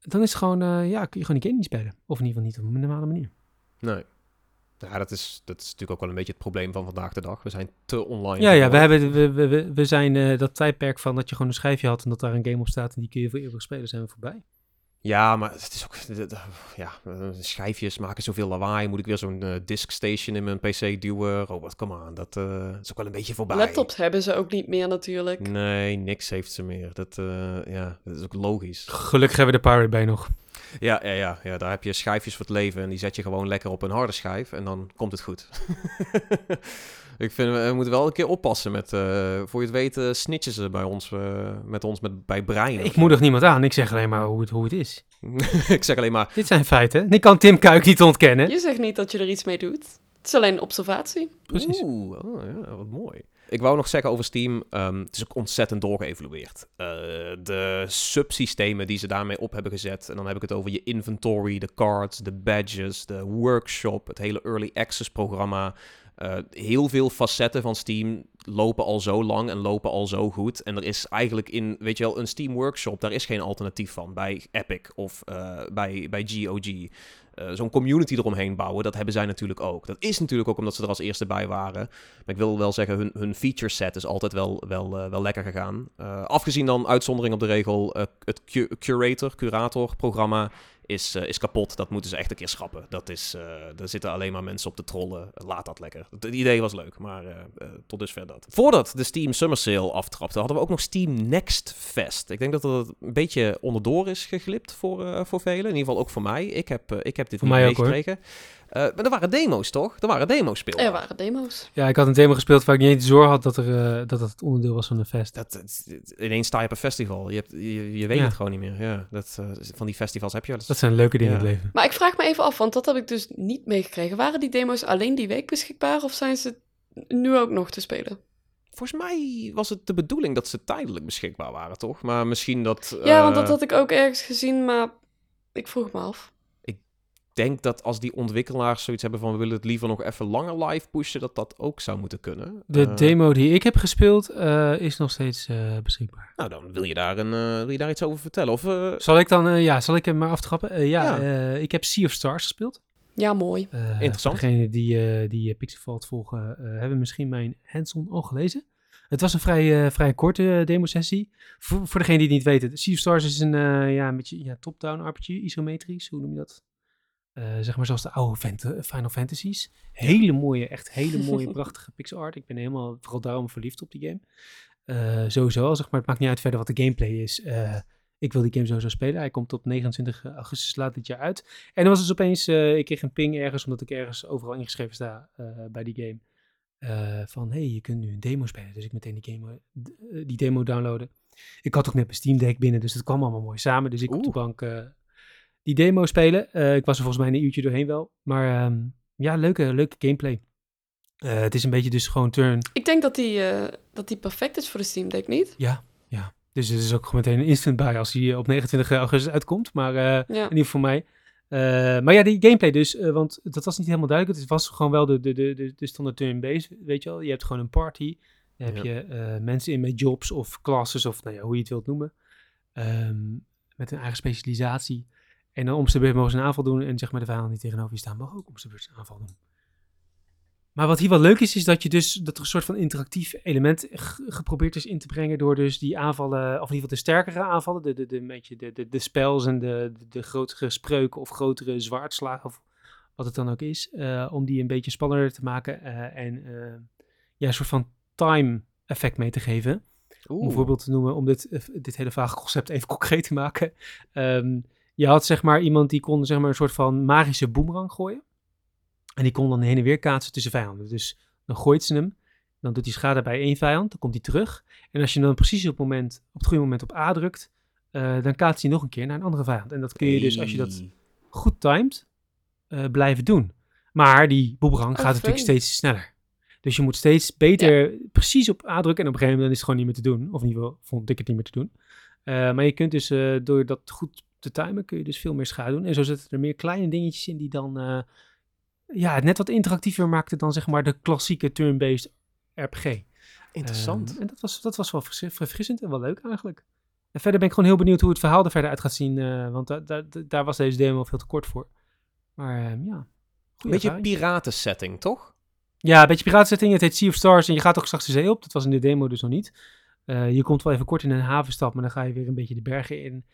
Speaker 3: Dan is het gewoon, eh, ja, kun je gewoon die game niet spelen. Of in ieder geval niet op een normale manier.
Speaker 1: Nee. Ja, dat is, dat is natuurlijk ook wel een beetje het probleem van vandaag de dag. We zijn te online.
Speaker 3: Ja, ja, we, hebben, we, we, we, we zijn eh, dat tijdperk van dat je gewoon een schijfje had en dat daar een game op staat en die kun je voor eeuwig spelen, zijn we voorbij.
Speaker 1: Ja, maar het is ook... Ja, eh, schijfjes maken zoveel lawaai. Moet ik weer zo'n eh, disk station in mijn pc duwen? Robert, kom aan. Dat eh, is ook wel een beetje voorbij.
Speaker 2: Laptops hebben ze ook niet meer natuurlijk.
Speaker 1: Nee, niks heeft ze meer. Dat, eh, ja, dat is ook logisch.
Speaker 3: Gelukkig hebben we de Pirate Bay nog.
Speaker 1: Ja, ja, ja, ja, daar heb je schijfjes voor het leven. En die zet je gewoon lekker op een harde schijf. En dan komt het goed. ik vind, we moeten wel een keer oppassen met... eh, voor je het weet eh, snitchen ze bij ons, eh, met ons met, bij Brein.
Speaker 3: Ik moedig niemand aan, ik zeg alleen maar hoe het, hoe het is.
Speaker 1: ik zeg alleen maar...
Speaker 3: Dit zijn feiten. Ik kan Tim Kuik niet ontkennen.
Speaker 2: Je zegt niet dat je er iets mee doet. Het is alleen observatie.
Speaker 3: Precies.
Speaker 1: Oeh, oh, ja, wat mooi. Ik wou nog zeggen over Steam, ehm, het is ook ontzettend doorgeëvalueerd. Eh, de subsystemen die ze daarmee op hebben gezet, en dan heb ik het over je inventory, de cards, de badges, de workshop, het hele early access programma. Eh, heel veel facetten van Steam lopen al zo lang en lopen al zo goed. En er is eigenlijk in, weet je wel, een Steam Workshop, daar is geen alternatief van bij Epic of eh, bij, bij GOG. Eh, Zo'n community eromheen bouwen, dat hebben zij natuurlijk ook. Dat is natuurlijk ook omdat ze er als eerste bij waren. Maar ik wil wel zeggen, hun, hun feature set is altijd wel, wel, wel lekker gegaan. Afgezien dan uitzondering op de regel, het cu- curator, curator programma is, eh, is kapot. Dat moeten ze echt een keer schrappen. Dat is, eh er zitten alleen maar mensen op te trollen. Laat dat lekker. Het idee was leuk, maar eh, tot dusver dat. Voordat de Steam Summer Sale aftrapte, hadden we ook nog Steam Next Fest. Ik denk dat dat een beetje onderdoor is geglipt voor, voor velen. In ieder geval ook voor mij. Ik heb, ik heb dit
Speaker 3: Voor
Speaker 1: niet meegekregen. Eh, maar er waren demo's, toch? Er waren demo's speelbaar.
Speaker 2: Er waren demo's.
Speaker 3: Ja, ik had een demo gespeeld waar ik niet eens door had dat, er, eh, dat het onderdeel was van een fest.
Speaker 1: Dat, dat- ineens sta je op een festival. Je, hebt, je, je weet
Speaker 3: Ja.
Speaker 1: het gewoon niet meer. Ja, dat, eh, van die festivals heb je wel eens.
Speaker 3: Dat zijn leuke dingen
Speaker 1: Ja.
Speaker 3: in het leven.
Speaker 2: Maar ik vraag me even af, want dat heb ik dus niet meegekregen. Waren die demo's alleen die week beschikbaar of zijn ze nu ook nog te spelen?
Speaker 1: Volgens mij was het de bedoeling dat ze tijdelijk beschikbaar waren, toch? Maar misschien dat...
Speaker 2: Ja, want dat had ik ook ergens gezien, maar ik vroeg me af.
Speaker 1: Ik denk dat als die ontwikkelaars zoiets hebben van... we willen het liever nog even langer live pushen... dat dat ook zou moeten kunnen.
Speaker 3: De
Speaker 1: Eh,
Speaker 3: demo die ik heb gespeeld eh, is nog steeds eh, beschikbaar.
Speaker 1: Nou, dan wil je, daar een, eh, wil je daar iets over vertellen? Of, eh,
Speaker 3: Zal ik dan, eh, ja, zal ik hem maar aftrappen? Ja,
Speaker 1: Ja.
Speaker 3: eh, ik heb Sea of Stars gespeeld.
Speaker 2: Ja, mooi.
Speaker 1: Interessant.
Speaker 3: Degenen die, eh die Pixelvault volgen, eh, hebben misschien mijn hands-on al gelezen. Het was een vrij, eh, vrij korte demo-sessie. Voor, voor degenen die het niet weten, Sea of Stars is een, eh, ja, een beetje ja, top-down RPG, isometrisch, hoe noem je dat? Eh, zeg maar zoals de oude Final Fantasies. Hele mooie, echt hele mooie, prachtige pixel art. Ik ben helemaal, vooral daarom verliefd op die game. Eh, sowieso, zeg maar, het maakt niet uit verder wat de gameplay is. Eh, ik wil die game sowieso spelen. Hij komt op 29 augustus laat dit jaar uit. En dan was dus opeens, ik kreeg een ping ergens, omdat ik ergens overal ingeschreven sta bij die game. van, hey, je kunt nu een demo spelen. Dus ik meteen die, game, die demo downloaden. Ik had ook net mijn Steam Deck binnen, dus het kwam allemaal mooi samen. Dus ik op de bank die demo spelen. Eh, ik was er volgens mij een uurtje doorheen wel. Maar ehm, ja, leuke, leuke gameplay. Eh, het is een beetje dus gewoon turn.
Speaker 2: Ik denk dat die, eh, dat die perfect is voor de Steam Deck, niet?
Speaker 3: Ja, ja. Dus het is ook gewoon meteen een instant buy als die op 29 augustus uitkomt. Maar eh,
Speaker 2: Ja.
Speaker 3: in ieder geval voor mij. Eh, maar ja, die gameplay dus, eh, want dat was niet helemaal duidelijk. Het was gewoon wel de, de, de, de, de standaard turn-based, weet je wel. Je hebt gewoon een party. Dan heb
Speaker 1: Ja.
Speaker 3: je eh, mensen in met jobs of classes of nou ja, hoe je het wilt noemen. Ehm, met een eigen specialisatie. En dan om beurt mogen ze een aanval doen. En zeg maar de vijanden die tegenover je staan mogen ook om beurt een aanval doen. Maar wat hier wel leuk is, is dat je dus dat er een soort van interactief element geprobeerd is in te brengen door dus die aanvallen, of in ieder geval de sterkere aanvallen, de, de, de, beetje de, de, de spells en de, de, de grotere spreuken of grotere zwaardslagen of wat het dan ook is, eh, om die een beetje spannender te maken eh, en eh, ja, een soort van time effect mee te geven. Om een voorbeeld te noemen, om dit, dit hele vage concept even concreet te maken. Ehm, je had zeg maar iemand die kon zeg maar een soort van magische boemerang gooien. En die kon dan heen en weer kaatsen tussen vijanden. Dus dan gooit ze hem, dan doet hij schade bij één vijand, dan komt hij terug. En als je dan precies op het, moment, op het goede moment op A drukt, eh, dan kaatst hij nog een keer naar een andere vijand. En dat kun je dus, als je dat goed timed, eh, blijven doen. Maar die boemerang
Speaker 2: Oh,
Speaker 3: gaat natuurlijk steeds sneller. Dus je moet steeds beter precies op A drukken. En op een gegeven moment is het gewoon niet meer te doen. Of in ieder geval vond ik het niet meer te doen. Eh, maar je kunt dus, eh, door dat goed te timen, kun je dus veel meer schade doen. En zo zitten er meer kleine dingetjes in die dan eh, ja, het net wat interactiever maakten dan zeg maar de klassieke turn-based RPG.
Speaker 1: Interessant.
Speaker 3: Ehm, en dat was, dat was wel verfris- verfrissend en wel leuk eigenlijk. En verder ben ik gewoon heel benieuwd hoe het verhaal er verder uit gaat zien. eh, want da- da- da- daar was deze demo veel te kort voor. Maar ehm, ja.
Speaker 1: Een beetje
Speaker 3: ervaring.
Speaker 1: piratensetting, toch?
Speaker 3: Ja, een beetje piratensetting. Het heet Sea of Stars en je gaat ook straks de zee op. Dat was in de demo dus nog niet. Eh, je komt wel even kort in een havenstad, maar dan ga je weer een beetje de bergen in.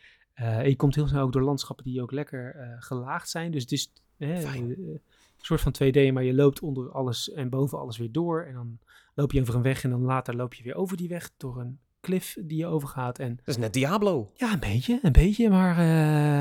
Speaker 3: Eh, je komt heel snel ook door landschappen die ook lekker eh, gelaagd zijn. Dus het is eh, een soort van 2D, maar je loopt onder alles en boven alles weer door. En dan loop je over een weg en dan later loop je weer over die weg door een klif die je overgaat. En
Speaker 1: Dat is net Diablo.
Speaker 3: ja, een beetje, een beetje, maar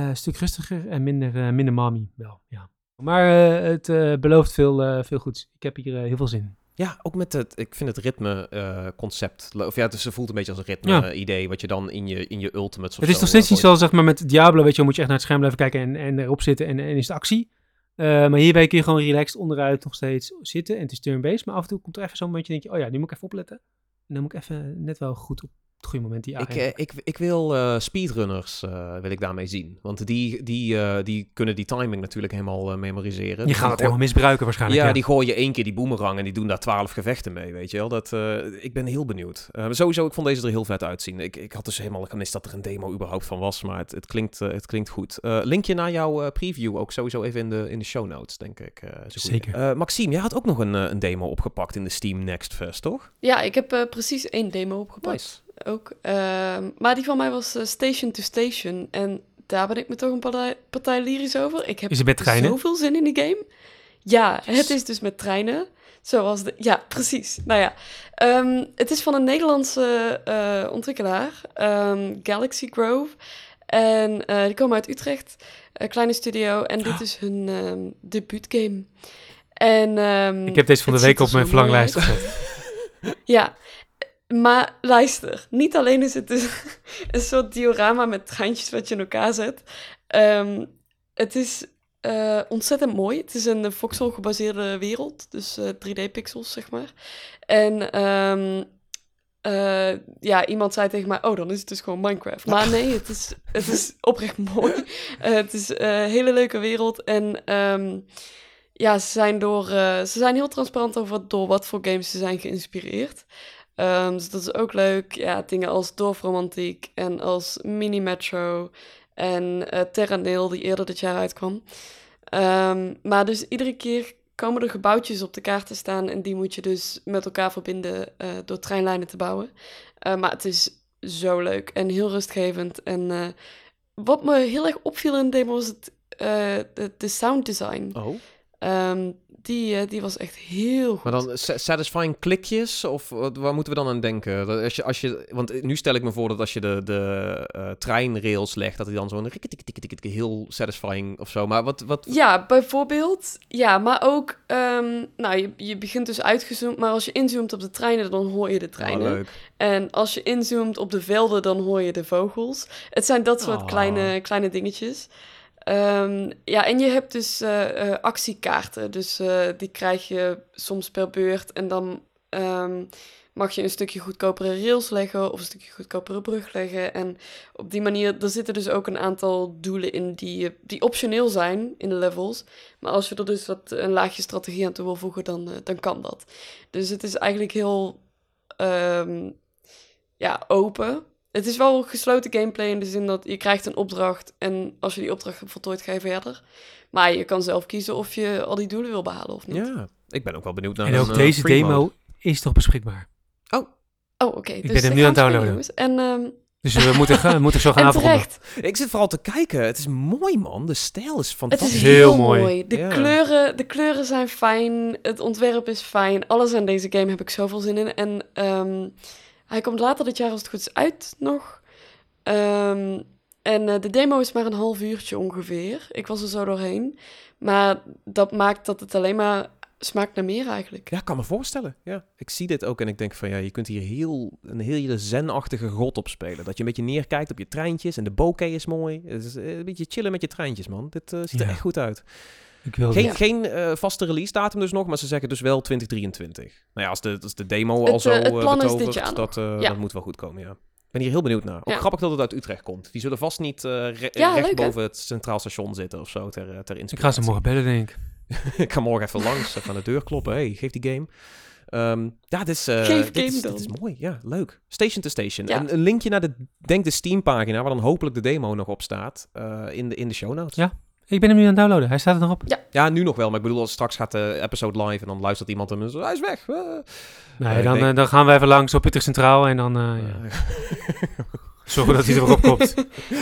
Speaker 3: een stuk rustiger en minder, minder mommy wel, ja. Maar het belooft veel, veel goeds. Ik heb hier heel veel zin in.
Speaker 1: Ja, ook met het, ik vind het ritme-concept, of ja, dus het voelt een beetje als een
Speaker 3: Ja.
Speaker 1: ritme-idee, wat je dan in je, in je ultimates
Speaker 3: Het is
Speaker 1: zo,
Speaker 3: nog steeds
Speaker 1: eh,
Speaker 3: niet zoals zeg maar, met Diablo, weet je, moet je echt naar het scherm blijven kijken en, en erop zitten en, en is het actie. Eh, maar hierbij kun je gewoon relaxed onderuit nog steeds zitten en het is turn-based. Maar af en toe komt er even zo'n momentje, denk je, oh ja, nu moet ik even opletten. En dan moet ik even net wel goed op het goede moment die
Speaker 1: Ik, eh, ik, ik wil eh, speedrunners eh, wil ik daarmee zien. Want die, die, eh, die kunnen die timing natuurlijk helemaal memoriseren.
Speaker 3: Je
Speaker 1: Die
Speaker 3: gaat het
Speaker 1: gooi-
Speaker 3: helemaal misbruiken waarschijnlijk.
Speaker 1: Ja,
Speaker 3: Ja,
Speaker 1: die gooien één keer die boemerang en die doen daar twaalf gevechten mee, weet je wel. Dat, eh, ik ben heel benieuwd. Eh, sowieso, ik vond deze er heel vet uitzien. Ik, ik had dus helemaal gemist dat er een demo überhaupt van was, maar het, het, klinkt, het klinkt goed. Eh, linkje naar jouw preview ook sowieso even in de, in de show notes, denk ik. eh.
Speaker 3: Zeker.
Speaker 1: Eh, Maxime, jij had ook nog een, een demo opgepakt in de Steam Next Fest, toch?
Speaker 2: Ja, ik heb precies één demo opgepakt. Ook. Ehm, maar die van mij was eh, Station to Station. En daar ben ik me toch een partij, partij lyrisch over. Ik heb
Speaker 3: Is het met treinen?
Speaker 2: zoveel zin in die game. Ja, het is dus met treinen. Zoals de... Ja, precies. Nou ja. Ehm, het is van een Nederlandse eh, ontwikkelaar. ehm, Galaxy Grove. En eh, die komen uit Utrecht. Een kleine studio. En dit
Speaker 3: Ah.
Speaker 2: is hun ehm debuutgame. En,
Speaker 3: Ik heb deze van de week op mijn verlanglijst gezet.
Speaker 2: Ja, maar luister. Niet alleen is het dus een soort diorama met treintjes wat je in elkaar zet. Ehm, het is eh, ontzettend mooi. Het is een voxel gebaseerde wereld. Dus eh, 3D-pixels, zeg maar. En ehm, eh, ja, iemand zei tegen mij... Oh, dan is het dus gewoon Minecraft. Maar nee, het is, het is oprecht mooi. Eh, het is een hele leuke wereld. En... ehm, ja, ze zijn, door, eh, ze zijn heel transparant over door wat voor games ze zijn geïnspireerd. Ehm, dus dat is ook leuk. Ja, dingen als Dorfromantiek en als Mini Metro en eh Terra Nil, die eerder dit jaar uitkwam. Ehm, maar dus iedere keer komen er gebouwtjes op de kaart te staan en die moet je dus met elkaar verbinden eh, door treinlijnen te bouwen. Eh, maar het is zo leuk en heel rustgevend. En wat me heel erg opviel in de demo was het, de, de sound design.
Speaker 1: Oh.
Speaker 2: Ehm, die, eh, die was echt heel goed.
Speaker 1: Maar dan sa- satisfying klikjes? Of wat- waar moeten we dan aan denken? Dat als je, als je, want nu stel ik me voor dat als je de, de eh, treinrails legt, dat hij dan zo'n heel satisfying of zo. Maar wat... wat
Speaker 2: Ja, bijvoorbeeld. Ja, maar ook... ehm, nou, je, je begint dus uitgezoomd, maar als je inzoomt op de treinen, dan hoor je de
Speaker 1: Oh,
Speaker 2: treinen.
Speaker 1: leuk.
Speaker 2: en als je inzoomt op de velden, dan hoor je de vogels. Het zijn dat soort
Speaker 1: Oh.
Speaker 2: kleine, kleine dingetjes. Ehm, ja, en je hebt dus eh, eh, actiekaarten. Dus eh, die krijg je soms per beurt. En dan ehm, mag je een stukje goedkopere rails leggen of een stukje goedkopere brug leggen. En op die manier, er zitten dus ook een aantal doelen in die, die optioneel zijn in de levels. Maar als je er dus wat een laagje strategie aan toe wil voegen, dan, dan kan dat. Dus het is eigenlijk heel ehm, ja, open. Het is wel gesloten gameplay in de zin dat je krijgt een opdracht en als je die opdracht hebt voltooid, ga je verder. Maar je kan zelf kiezen of je al die doelen wil behalen of niet.
Speaker 1: Ja, ik ben ook wel benieuwd naar
Speaker 3: En ook
Speaker 1: eh,
Speaker 3: deze
Speaker 1: free
Speaker 3: demo
Speaker 1: mode.
Speaker 3: is toch beschikbaar.
Speaker 2: Oh, oké. dus
Speaker 3: ben hem
Speaker 2: ik
Speaker 3: nu aan het downloaden.
Speaker 2: En, ehm,
Speaker 3: Dus we moeten, gaan, we moeten zo gaan
Speaker 2: en
Speaker 3: afronden.
Speaker 1: Ik zit vooral te kijken. Het is mooi, man. De stijl is
Speaker 2: Het
Speaker 1: fantastisch.
Speaker 2: is
Speaker 3: Heel
Speaker 2: heel,
Speaker 3: mooi.
Speaker 2: mooi. De,
Speaker 1: Ja.
Speaker 2: kleuren, de kleuren zijn fijn. Het ontwerp is fijn. Alles aan deze game heb ik zoveel zin in. En ehm, hij komt later dit jaar als het goed is uit nog. Ehm, en eh, de demo is maar een half uurtje ongeveer. Ik was er zo doorheen. Maar dat maakt dat het alleen maar smaakt naar meer eigenlijk.
Speaker 1: Ja, ik kan me voorstellen. Ja. Ik zie dit ook en ik denk van ja, je kunt hier heel, een hele zen-achtige god op spelen. Dat je een beetje neerkijkt op je treintjes en de bokeh is mooi. Het is eh, een beetje chillen met je treintjes, man. Dit eh, ziet er
Speaker 3: Ja.
Speaker 1: echt goed uit.
Speaker 3: Ik wil
Speaker 1: Geen, geen eh, vaste release datum dus nog, maar ze zeggen dus wel 2023. Nou ja, als de, als de demo
Speaker 2: Het,
Speaker 1: al zo
Speaker 2: eh, het
Speaker 1: eh,
Speaker 2: plan is dit jaar
Speaker 1: dat,
Speaker 2: Ja.
Speaker 1: dat moet wel goed komen, ja. Ik ben hier heel benieuwd naar. Ook
Speaker 2: Ja.
Speaker 1: grappig dat het uit Utrecht komt. Die zullen vast niet eh, re-
Speaker 2: Ja,
Speaker 1: recht
Speaker 2: leuk, hè?
Speaker 1: boven het Centraal Station zitten of zo ter, ter
Speaker 3: Ik ga ze morgen bellen, denk ik.
Speaker 1: ik ga morgen even langs, even aan de deur kloppen. Hey, geef die game. Ehm, ja, dit is, eh,
Speaker 2: Geef
Speaker 1: dit,
Speaker 2: game
Speaker 1: is,
Speaker 2: dan.
Speaker 1: dit is mooi. Ja, leuk. Station to Station.
Speaker 2: Ja.
Speaker 1: Een, een linkje naar de, denk de Steam-pagina, waar dan hopelijk de demo nog op staat, eh, in, de, in de show notes.
Speaker 3: Ja. Ik ben hem nu aan het downloaden. Hij staat er nog op.
Speaker 1: Ja, nu nog wel, maar ik bedoel, als straks gaat de episode live en dan luistert iemand hem en zo, hij is weg. Eh.
Speaker 3: Nee, dan,
Speaker 1: denk-
Speaker 3: eh, dan gaan we even langs op Utrecht Centraal en dan eh, ja. zorgen dat hij er weer op komt.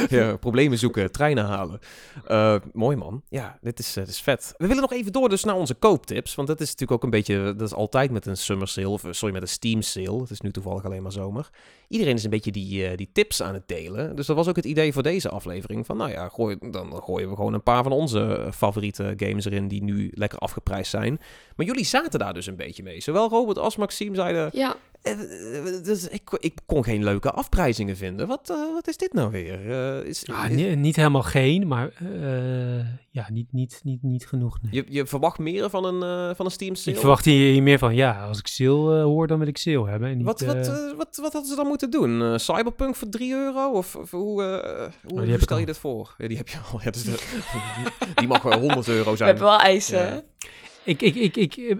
Speaker 1: ja, problemen zoeken, treinen halen. Eh, mooi man. Ja, dit is, eh, dit is vet. We willen nog even door dus naar onze kooptips. Want dat is natuurlijk ook een beetje, dat is altijd met een summer sale, of eh, sorry, met een Steam sale. Het is nu toevallig alleen maar zomer. Iedereen is een beetje die, eh, die tips aan het delen. Dus dat was ook het idee voor deze aflevering. Van nou ja, gooi, dan gooien we gewoon een paar van onze favoriete games erin die nu lekker afgeprijsd zijn. Maar jullie zaten daar dus een beetje mee. Zowel Robert als Maxime zeiden,
Speaker 2: Ja,
Speaker 1: dus ik, ik kon geen leuke afprijzingen vinden. Wat, eh, wat is dit nou weer? Eh, is,
Speaker 3: Ja,
Speaker 1: is-
Speaker 3: ni- niet helemaal geen, maar eh, ja, niet, niet, niet, niet genoeg. nee.
Speaker 1: je, je verwacht meer van een, eh, van een Steam sale?
Speaker 3: Ik verwacht hier, hier meer van, ja, als ik sale eh, hoor, dan wil ik sale hebben. En niet,
Speaker 1: wat, wat,
Speaker 3: eh,
Speaker 1: eh, wat, wat hadden ze dan moeten doen? Eh, Cyberpunk voor 3 euro? Of, of hoe, eh, hoe,
Speaker 3: Oh,
Speaker 1: hoe stel je dit voor? Ja, die heb je al. Ja, dus de- die mag wel 100 euro
Speaker 2: we
Speaker 1: zijn.
Speaker 2: hebben wel eisen.
Speaker 1: Ja.
Speaker 3: Ik, ik, ik, ik eh,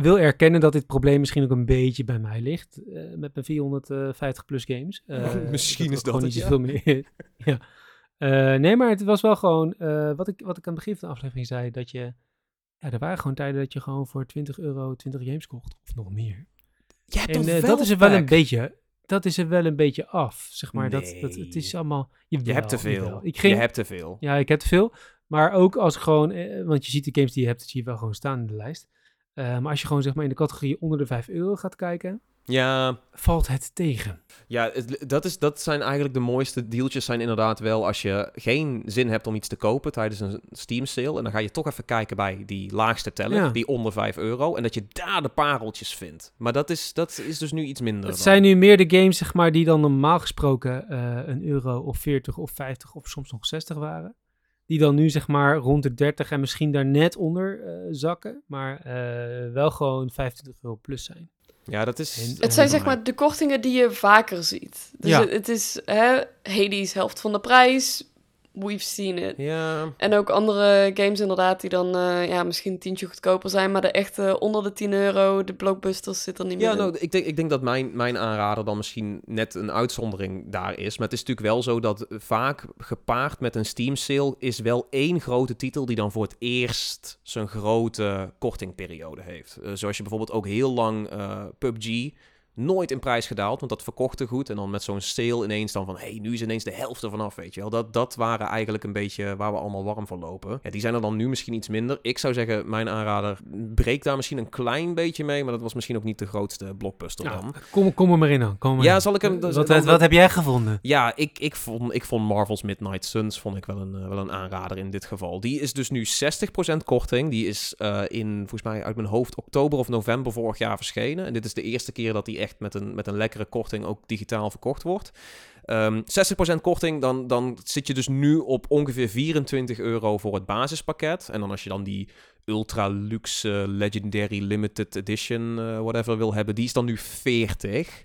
Speaker 3: wil erkennen dat dit probleem misschien ook een beetje bij mij ligt. eh, met mijn 450 plus games. Eh,
Speaker 1: Misschien is dat
Speaker 3: gewoon
Speaker 1: het,
Speaker 3: niet
Speaker 1: ja.
Speaker 3: zoveel meer. ja. Eh, nee, maar het was wel gewoon eh, wat, ik, wat ik aan het begin van de aflevering zei. Dat je. Ja, er waren gewoon tijden dat je gewoon voor 20 euro 20 games kocht. Of nog meer.
Speaker 1: Je hebt
Speaker 3: En dat is er wel een beetje. Dat is er wel een beetje af. Zeg maar. Dat, dat, het is allemaal.
Speaker 1: Je hebt te veel.
Speaker 3: ging,
Speaker 1: Je hebt te veel.
Speaker 3: ja, ik heb te veel. Maar ook als gewoon, eh, want je ziet de games die je hebt, dat zie je wel gewoon staan in de lijst. Eh, maar als je gewoon zeg maar in de categorie onder de 5 euro gaat kijken,
Speaker 1: Ja,
Speaker 3: valt het tegen.
Speaker 1: Ja, het- dat, is, dat zijn eigenlijk de mooiste dealtjes zijn inderdaad wel als je geen zin hebt om iets te kopen tijdens een Steam sale. En dan ga je toch even kijken bij die laagste teller,
Speaker 3: Ja.
Speaker 1: die onder 5 euro. En dat je daar de pareltjes vindt. Maar dat is, dat is dus nu iets minder.
Speaker 3: Het
Speaker 1: dan.
Speaker 3: zijn nu meer de games zeg maar die dan normaal gesproken eh, een euro of 40 of 50 of soms nog 60 waren. Die dan nu zeg maar rond de 30 en misschien daar net onder eh, zakken. Maar eh, wel gewoon 25 euro plus zijn.
Speaker 1: Ja, dat is...
Speaker 3: En-
Speaker 2: Het zijn zeg maar de kortingen die je vaker ziet. Dus
Speaker 3: Ja.
Speaker 2: het, het is hè, Hades helft van de prijs. We've seen it.
Speaker 1: Ja,
Speaker 2: En ook andere games inderdaad die dan eh, ja, misschien een tientje goedkoper zijn. Maar de echte onder de 10 euro, de blockbusters zit er niet meer
Speaker 1: ja
Speaker 2: in.
Speaker 1: nou, ik, denk, ik denk dat mijn, mijn aanrader dan misschien net een uitzondering daar is. Maar het is natuurlijk wel zo dat vaak gepaard met een Steam sale is wel één grote titel die dan voor het eerst zijn grote kortingperiode heeft. Eh, zoals je bijvoorbeeld ook heel lang eh, PUBG nooit in prijs gedaald, want dat verkochte goed. En dan met zo'n sale ineens dan van, hé, hey, nu is ineens de helft ervan af, weet je wel. Dat, dat waren eigenlijk een beetje waar we allemaal warm voor lopen. Ja, die zijn er dan nu misschien iets minder. Ik zou zeggen, mijn aanrader breekt daar misschien een klein beetje mee, maar dat was misschien ook niet de grootste blockbuster dan.
Speaker 3: Kom, kom er maar in dan. Kom maar
Speaker 1: Ja,
Speaker 3: in.
Speaker 1: zal ik hem-
Speaker 3: Wat,
Speaker 1: dan-
Speaker 3: wat, wat heb jij gevonden?
Speaker 1: Ja, ik, ik, vond, ik vond Marvel's Midnight Suns vond ik wel een, eh, wel een aanrader in dit geval. Die is dus nu 60% korting. Die is eh, in, volgens mij uit mijn hoofd, oktober of november vorig jaar verschenen. En dit is de eerste keer dat die echt met een, met een lekkere korting ook digitaal verkocht wordt. Ehm 60% korting, dan, dan zit je dus nu op ongeveer 24 euro voor het basispakket. En dan als je dan die ultra luxe legendary limited edition eh, whatever wil hebben, die is dan nu 40.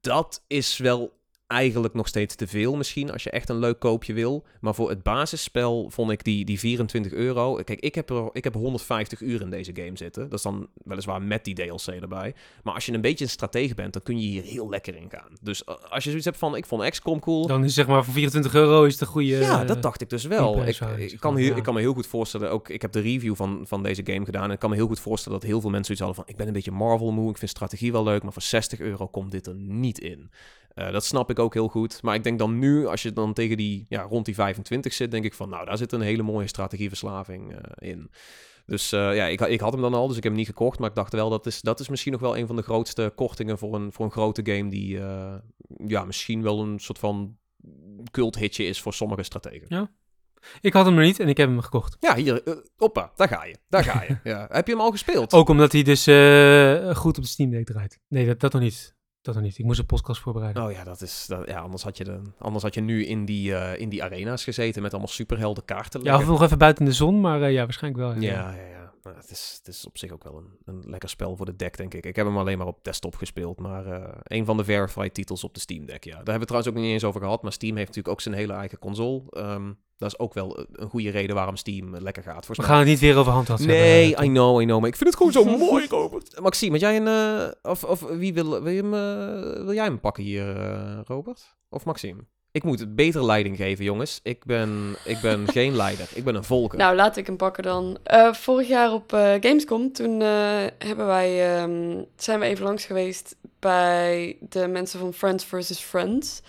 Speaker 1: Dat is wel eigenlijk nog steeds te veel misschien, als je echt een leuk koopje wil. Maar voor het basisspel vond ik die, die 24 euro... Kijk, ik heb, er, ik heb 150 uur in deze game zitten. Dat is dan weliswaar met die DLC erbij. Maar als je een beetje een stratege bent, dan kun je hier heel lekker in gaan. Dus eh, als je zoiets hebt van, ik vond XCOM cool...
Speaker 3: Dan is zeg maar voor 24 euro is een goede...
Speaker 1: Ja, dat dacht ik dus wel. Ik, kan heel, ik kan me heel goed voorstellen, ook ik heb de review van, van deze game gedaan. En ik kan me heel goed voorstellen dat heel veel mensen zoiets hadden van: ik ben een beetje Marvel moe, ik vind strategie wel leuk, maar voor 60 euro komt dit er niet in. Eh, dat snap ik ook heel goed. Maar ik denk dan nu, als je dan tegen die, ja, rond die 25 zit, denk ik van: nou, daar zit een hele mooie strategieverslaving eh, in. Dus eh, ja, ik, ik had hem dan al, dus ik heb hem niet gekocht. Maar ik dacht wel, dat is, dat is misschien nog wel een van de grootste kortingen voor een, voor een grote game. Die ja, misschien wel een soort van culthitje is voor sommige strategen.
Speaker 3: Ik had hem nog niet en ik heb hem gekocht.
Speaker 1: Ja, hier, hoppa, daar ga je. Daar ga je. ja. Heb je hem al gespeeld?
Speaker 3: Ook omdat hij dus goed op de Steam Deck draait. Nee, dat, dat nog niet. Dat nog niet. Ik moest een podcast voorbereiden.
Speaker 1: Oh ja, dat is, dat, ja anders, had je de, anders had je nu in die, eh, in die arena's gezeten met allemaal superhelden kaarten.
Speaker 3: ja, of
Speaker 1: liggen.
Speaker 3: nog even buiten de zon, maar eh, ja, waarschijnlijk wel.
Speaker 1: Ja, ja, ja. Het, is, het is op zich ook wel een, een lekker spel voor de deck, denk ik. Ik heb hem alleen maar op desktop gespeeld, maar eh, een van de verified titels op de Steam Deck, ja. Daar hebben we het trouwens ook niet eens over gehad, maar Steam heeft natuurlijk ook zijn hele eigen console. Ehm, dat is ook wel een goede reden waarom Steam lekker gaat.
Speaker 3: We
Speaker 1: Volgens
Speaker 3: gaan het niet weer over handheld hebben.
Speaker 1: Nee, I know, I know. Maar ik vind het gewoon zo mooi, Robert. Maxime, had jij een... eh, of, of wie wil, wil, je hem, eh, wil jij hem pakken hier, Robert? Of Maxime? Ik moet beter leiding geven, jongens. Ik ben, ik ben geen leider. Ik ben een volker.
Speaker 2: Nou, laat ik hem pakken dan. Eh, vorig jaar op eh, Gamescom, toen eh, hebben wij, ehm, zijn we even langs geweest bij de mensen van Friends vs. Friends.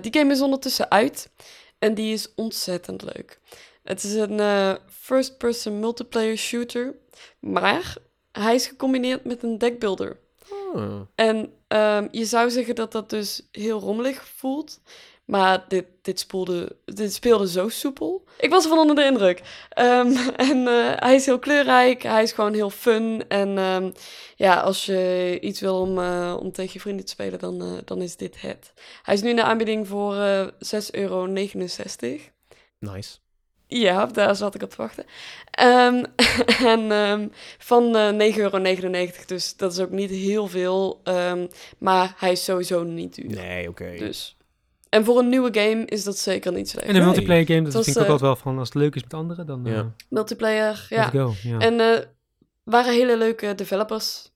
Speaker 2: Die game is ondertussen uit en die is ontzettend leuk. Het is een first-person multiplayer shooter, maar hij is gecombineerd met een deckbuilder.
Speaker 1: Ah.
Speaker 2: En ehm, je zou zeggen dat dat dus heel rommelig voelt. Maar dit, dit, spoelde, dit speelde zo soepel. Ik was ervan onder de indruk. Ehm, en eh, hij is heel kleurrijk. Hij is gewoon heel fun. En ehm, ja, als je iets wil om, eh, om tegen je vrienden te spelen, dan, eh, dan is dit het. Hij is nu in de aanbieding voor eh 6,69 euro.
Speaker 1: Nice.
Speaker 2: Ja, daar zat ik op te wachten. Ehm, en van eh 9,99 euro, dus dat is ook niet heel veel. maar hij is sowieso niet duur.
Speaker 1: Nee, oké.
Speaker 2: Dus. En voor een nieuwe game is dat zeker niet slecht.
Speaker 3: En een
Speaker 1: Nee.
Speaker 3: multiplayer game, dat vind ik ook
Speaker 2: eh,
Speaker 3: altijd wel van als het leuk is met anderen, dan eh
Speaker 1: Ja.
Speaker 2: Multiplayer, ja.
Speaker 3: let's go. Ja.
Speaker 2: En eh waren hele leuke developers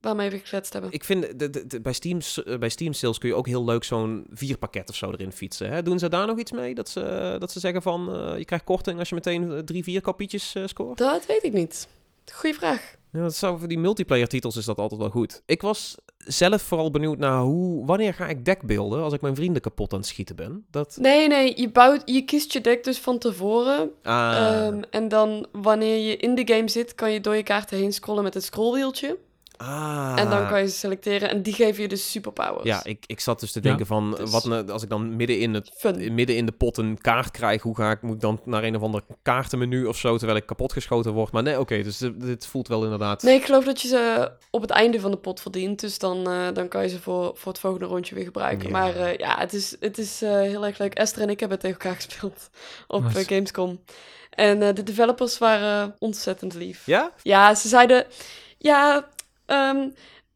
Speaker 2: waarmee we gekletst hebben.
Speaker 1: Ik vind, de, de, de- bij, Steam, eh, bij Steam sales kun je ook heel leuk zo'n vierpakket of zo erin fietsen. Hè? Doen ze daar nog iets mee? Dat ze, dat ze zeggen van, eh, je krijgt korting als je meteen eh, drie, vier kapietjes eh, scoort?
Speaker 2: Dat weet ik niet. Goeie vraag.
Speaker 1: Ja, dat zou, voor die multiplayer titels is dat altijd wel goed. Ik was zelf vooral benieuwd naar hoe, wanneer ga ik deckbeelden als ik mijn vrienden kapot aan het schieten ben? Dat,
Speaker 2: Nee, nee, je, bouwt, je kiest je deck dus van tevoren.
Speaker 1: ah,
Speaker 2: Ehm, en dan wanneer je in de game zit, kan je door je kaarten heen scrollen met het scrollwieltje.
Speaker 1: Ah.
Speaker 2: En dan kan je ze selecteren en die geven je dus superpowers.
Speaker 1: Ja, ik, ik zat dus te
Speaker 3: Ja.
Speaker 1: denken van,
Speaker 2: Dus-
Speaker 1: wat nou, als ik dan midden in, het,
Speaker 2: Fun.
Speaker 1: midden in de pot een kaart krijg, hoe ga ik, moet ik dan naar een of ander kaartenmenu of zo, terwijl ik kapotgeschoten word? Maar nee, oké, dus dit, voelt wel inderdaad...
Speaker 2: Nee, ik geloof dat je ze op het einde van de pot verdient. Dus dan, eh, dan kan je ze voor, voor het volgende rondje weer gebruiken. Maar eh, ja, het is, het is eh, heel erg leuk. Esther en ik hebben het tegen elkaar gespeeld op
Speaker 3: Nice.
Speaker 2: Gamescom. En eh, de developers waren ontzettend lief.
Speaker 1: Ja?
Speaker 2: Ja, ze zeiden... Ja, ehm,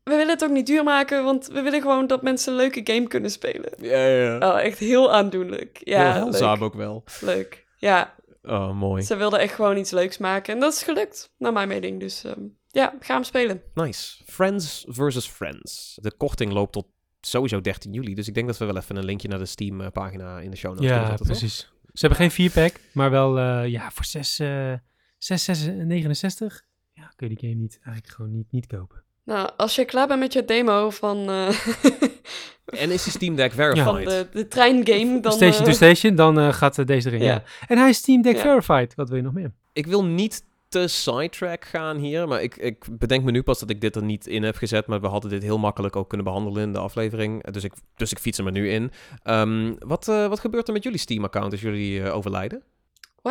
Speaker 2: we willen het ook niet duur maken, want we willen gewoon dat mensen een leuke game kunnen spelen.
Speaker 1: Ja, ja.
Speaker 2: Oh, echt heel aandoenlijk. Ja,
Speaker 1: Heel
Speaker 2: leuk.
Speaker 1: ook wel.
Speaker 2: leuk. Ja,
Speaker 1: Oh, mooi.
Speaker 2: ze wilden echt gewoon iets leuks maken. En dat is gelukt, naar mijn mening. Dus ehm, ja, ga hem spelen.
Speaker 1: Nice. Friends versus Friends. De korting loopt tot sowieso 13 juli, dus ik denk dat we wel even een linkje naar de Steam-pagina in de show notes kunnen
Speaker 3: ja,
Speaker 1: zetten, toch?
Speaker 3: precies. Ze hebben geen 4-pack, maar wel eh, ja, voor 6, eh 6, 6, 69 ja, kun je die game niet, eigenlijk gewoon niet, niet kopen.
Speaker 2: Nou, als je klaar bent met je demo van, eh,
Speaker 1: En is die Steam Deck verified?
Speaker 2: van de, de treingame, dan...
Speaker 3: station to
Speaker 2: eh,
Speaker 3: station, dan eh, gaat deze erin. Ja.
Speaker 2: ja.
Speaker 3: En hij is Steam Deck
Speaker 2: Ja.
Speaker 3: verified. Wat wil je nog meer?
Speaker 1: Ik wil niet te sidetrack gaan hier, maar ik, ik bedenk me nu pas dat ik dit er niet in heb gezet, maar we hadden dit heel makkelijk ook kunnen behandelen in de aflevering, dus ik, dus ik fiets hem er nu in. Ehm, wat, eh, wat gebeurt er met jullie Steam-account als jullie eh, overlijden?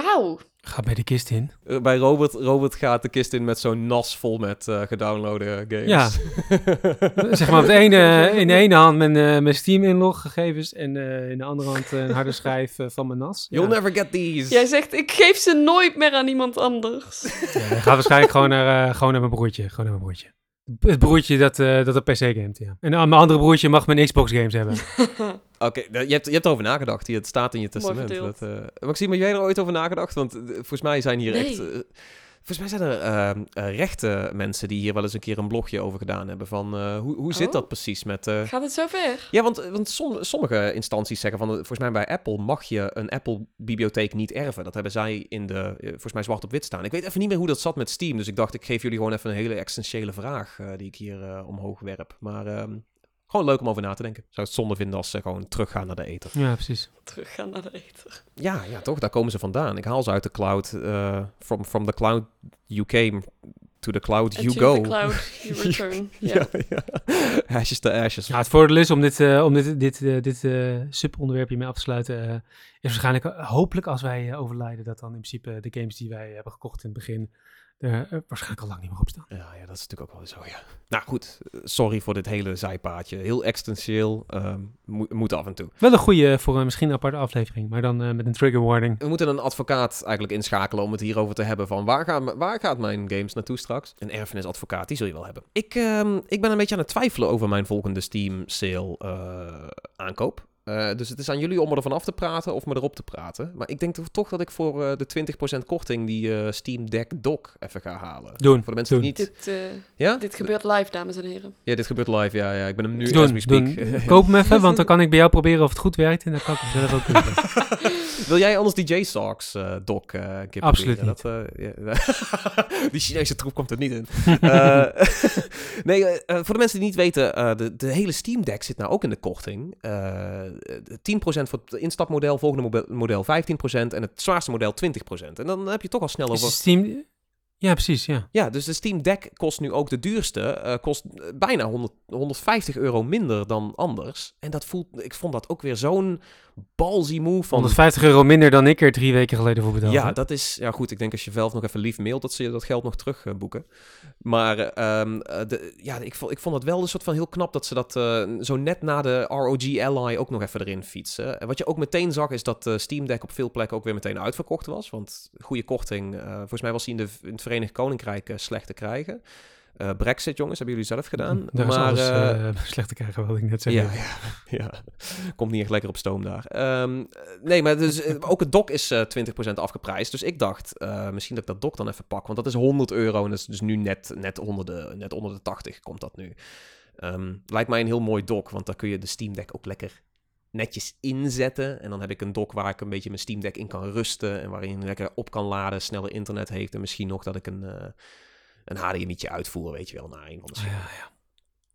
Speaker 2: Wauw.
Speaker 3: Ga bij de kist in.
Speaker 1: Eh, bij Robert, Robert gaat de kist in met zo'n nas vol met eh gedownloade games.
Speaker 3: Ja. zeg maar de ene, in de ene hand mijn, eh, mijn Steam inloggegevens en eh, in de andere hand een harde schijf eh, van mijn NAS.
Speaker 1: You'll
Speaker 3: ja.
Speaker 1: never get these.
Speaker 2: Jij zegt, ik geef ze nooit meer aan iemand anders.
Speaker 3: Ja, gaat waarschijnlijk gewoon naar, eh, gewoon naar mijn broertje. Gewoon naar mijn broertje. Het broertje dat, eh, dat een PC gamet, ja. En aan mijn andere broertje mag mijn Xbox games hebben.
Speaker 1: Oké, je, hebt, je hebt erover nagedacht. hier, Het staat in je testament. Dat, eh, Maxime, heb jij er ooit over nagedacht? Want eh, volgens mij zijn hier
Speaker 2: Nee.
Speaker 1: echt... volgens mij zijn er ehm, eh, rechte mensen die hier wel eens een keer een blogje over gedaan hebben. Van eh, hoe, hoe zit
Speaker 2: Oh.
Speaker 1: dat precies met... eh,
Speaker 2: Gaat het zover?
Speaker 1: Ja, want, want som- sommige instanties zeggen van... Volgens mij bij Apple mag je een Apple-bibliotheek niet erven. Dat hebben zij in de... volgens mij zwart op wit staan. Ik weet even niet meer hoe dat zat met Steam. Dus ik dacht, ik geef jullie gewoon even een hele essentiële vraag... die ik hier omhoog werp. Maar ehm, gewoon leuk om over na te denken. Zou het zonde vinden als ze gewoon teruggaan naar de ether.
Speaker 3: Ja, precies.
Speaker 2: Teruggaan naar de eter.
Speaker 1: Ja, ja, toch? Daar komen ze vandaan. Ik haal ze uit de cloud. eh from, from the cloud you came to the cloud you go.
Speaker 2: to the cloud you return. ja.
Speaker 1: ja, ja. Ashes to ashes.
Speaker 3: Ja, het voordeel is om dit, eh, om dit, dit, eh, dit eh, subonderwerp hiermee af te sluiten, is waarschijnlijk hopelijk als wij overlijden, dat dan in principe de games die wij hebben gekocht in het begin er eh, waarschijnlijk al lang niet meer op staan.
Speaker 1: Ja, ja, dat is natuurlijk ook wel zo, ja. Nou goed, eh, sorry voor dit hele zijpaadje. Heel existentieel, ehm, moet, moet af en toe.
Speaker 3: Wel een goede voor een misschien een aparte aflevering, maar dan eh, met een trigger warning.
Speaker 1: We moeten een advocaat eigenlijk inschakelen om het hierover te hebben van waar, gaan, waar gaat mijn games naartoe straks? Een erfenisadvocaat, die zul je wel hebben. Ik, ehm, ik ben een beetje aan het twijfelen over mijn volgende Steam sale eh, aankoop. Eh, dus het is aan jullie om me ervan af te praten of me erop te praten. Maar ik denk toch- dat ik voor eh, de 20% korting die eh, Steam Deck Dock even ga halen.
Speaker 3: Doen,
Speaker 1: Voor de mensen die
Speaker 3: doen.
Speaker 1: niet...
Speaker 2: Dit, eh,
Speaker 1: Ja?
Speaker 2: dit gebeurt live, dames en heren.
Speaker 1: Ja, dit gebeurt live. Ja, ja. Ik ben hem nu
Speaker 3: Doen,
Speaker 1: as we speak.
Speaker 3: doen. Koop hem even, want dan kan ik bij jou proberen of het goed werkt en dan kan ik hem zelf ook kopen.
Speaker 1: Wil jij anders die J-Sox eh dock eh een keer
Speaker 3: Absoluut
Speaker 1: proberen? Dat, eh, die Chinese troep komt er niet in. Eh, nee, voor de mensen die niet weten, eh, de, de hele Steam Deck zit nou ook in de korting. Eh 10% voor het instapmodel, volgende model 15% en het zwaarste model 20%. En dan heb je toch al snel over...
Speaker 3: Steam... Ja, precies, ja.
Speaker 1: Ja, dus de Steam Deck kost nu ook de duurste. eh, kost eh, bijna 100, 150 euro minder dan anders. En dat voelt, ik vond dat ook weer zo'n ballsy move van...
Speaker 3: 150 euro minder dan ik er drie weken geleden voor betaald
Speaker 1: Ja, dat is... Ja, goed, ik denk als je Valve nog even lief mailt, dat ze je dat geld nog terug eh, boeken. Maar ehm, eh, de, ja, ik, vond, ik vond het wel een soort van heel knap dat ze dat eh, zo net na de ROG Ally ook nog even erin fietsen. En wat je ook meteen zag, is dat Steam Deck op veel plekken ook weer meteen uitverkocht was. Want goede korting, volgens mij was die in, de, in het Verenigd Koninkrijk slecht te krijgen. Eh, Brexit, jongens, hebben jullie zelf gedaan.
Speaker 3: Daar is
Speaker 1: maar,
Speaker 3: alles
Speaker 1: eh,
Speaker 3: eh, slecht te krijgen, wat ik net zei.
Speaker 1: ja, ja, ja, komt niet echt lekker op stoom daar. Ehm, eh, nee, maar dus, ook het dock is eh 20% afgeprijsd. Dus ik dacht, misschien dat ik dat dock dan even pak. Want dat is 100 euro en dat is dus nu net, net, onder, de, net onder de 80 komt dat nu. Ehm, lijkt mij een heel mooi dock, want daar kun je de Steam Deck ook lekker netjes inzetten. En dan heb ik een dock waar ik een beetje mijn Steam Deck in kan rusten. En waarin je lekker op kan laden, sneller internet heeft. En misschien nog dat ik een, een HDMI'tje uitvoer, weet je wel, naar een van de
Speaker 3: Ja, ja.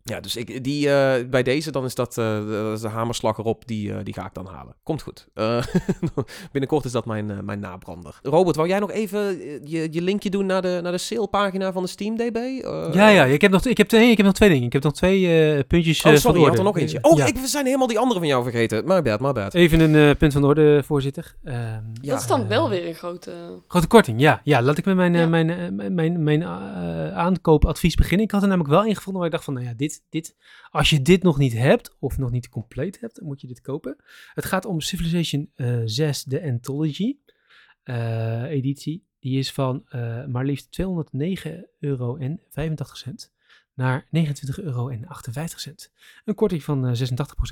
Speaker 1: Ja, dus ik, die, eh, bij deze dan is dat eh, de, dat is de hamerslag erop, die, eh, die ga ik dan halen. Komt goed. Eh, binnenkort is dat mijn, mijn nabrander. Robert, wou jij nog even je, je linkje doen naar de, naar de salepagina van de Steam DB? Eh,
Speaker 3: ja, ja, ik heb, nog, ik, heb, nee, ik heb nog twee dingen. Ik heb nog twee eh, puntjes
Speaker 1: Oh, sorry,
Speaker 3: van
Speaker 1: je had er nog eentje. Oh,
Speaker 3: ja.
Speaker 1: ik, we zijn helemaal die andere van jou vergeten. My bad, my bad.
Speaker 3: Even een eh, punt van de orde, voorzitter. Ehm,
Speaker 1: Ja.
Speaker 2: dat is dan wel weer een grote...
Speaker 3: Grote korting, ja. Ja, laat ik met mijn,
Speaker 2: Ja.
Speaker 3: mijn, mijn, mijn, mijn aankoopadvies beginnen. Ik had er namelijk wel ingevonden waar ik dacht van, nou ja, dit, dit, als je dit nog niet hebt, of nog niet compleet hebt, dan moet je dit kopen. Het gaat om Civilization eh 6, de Anthology eh, editie. Die is van eh, maar liefst 209,85 euro naar 29,58 euro. Een korting van eh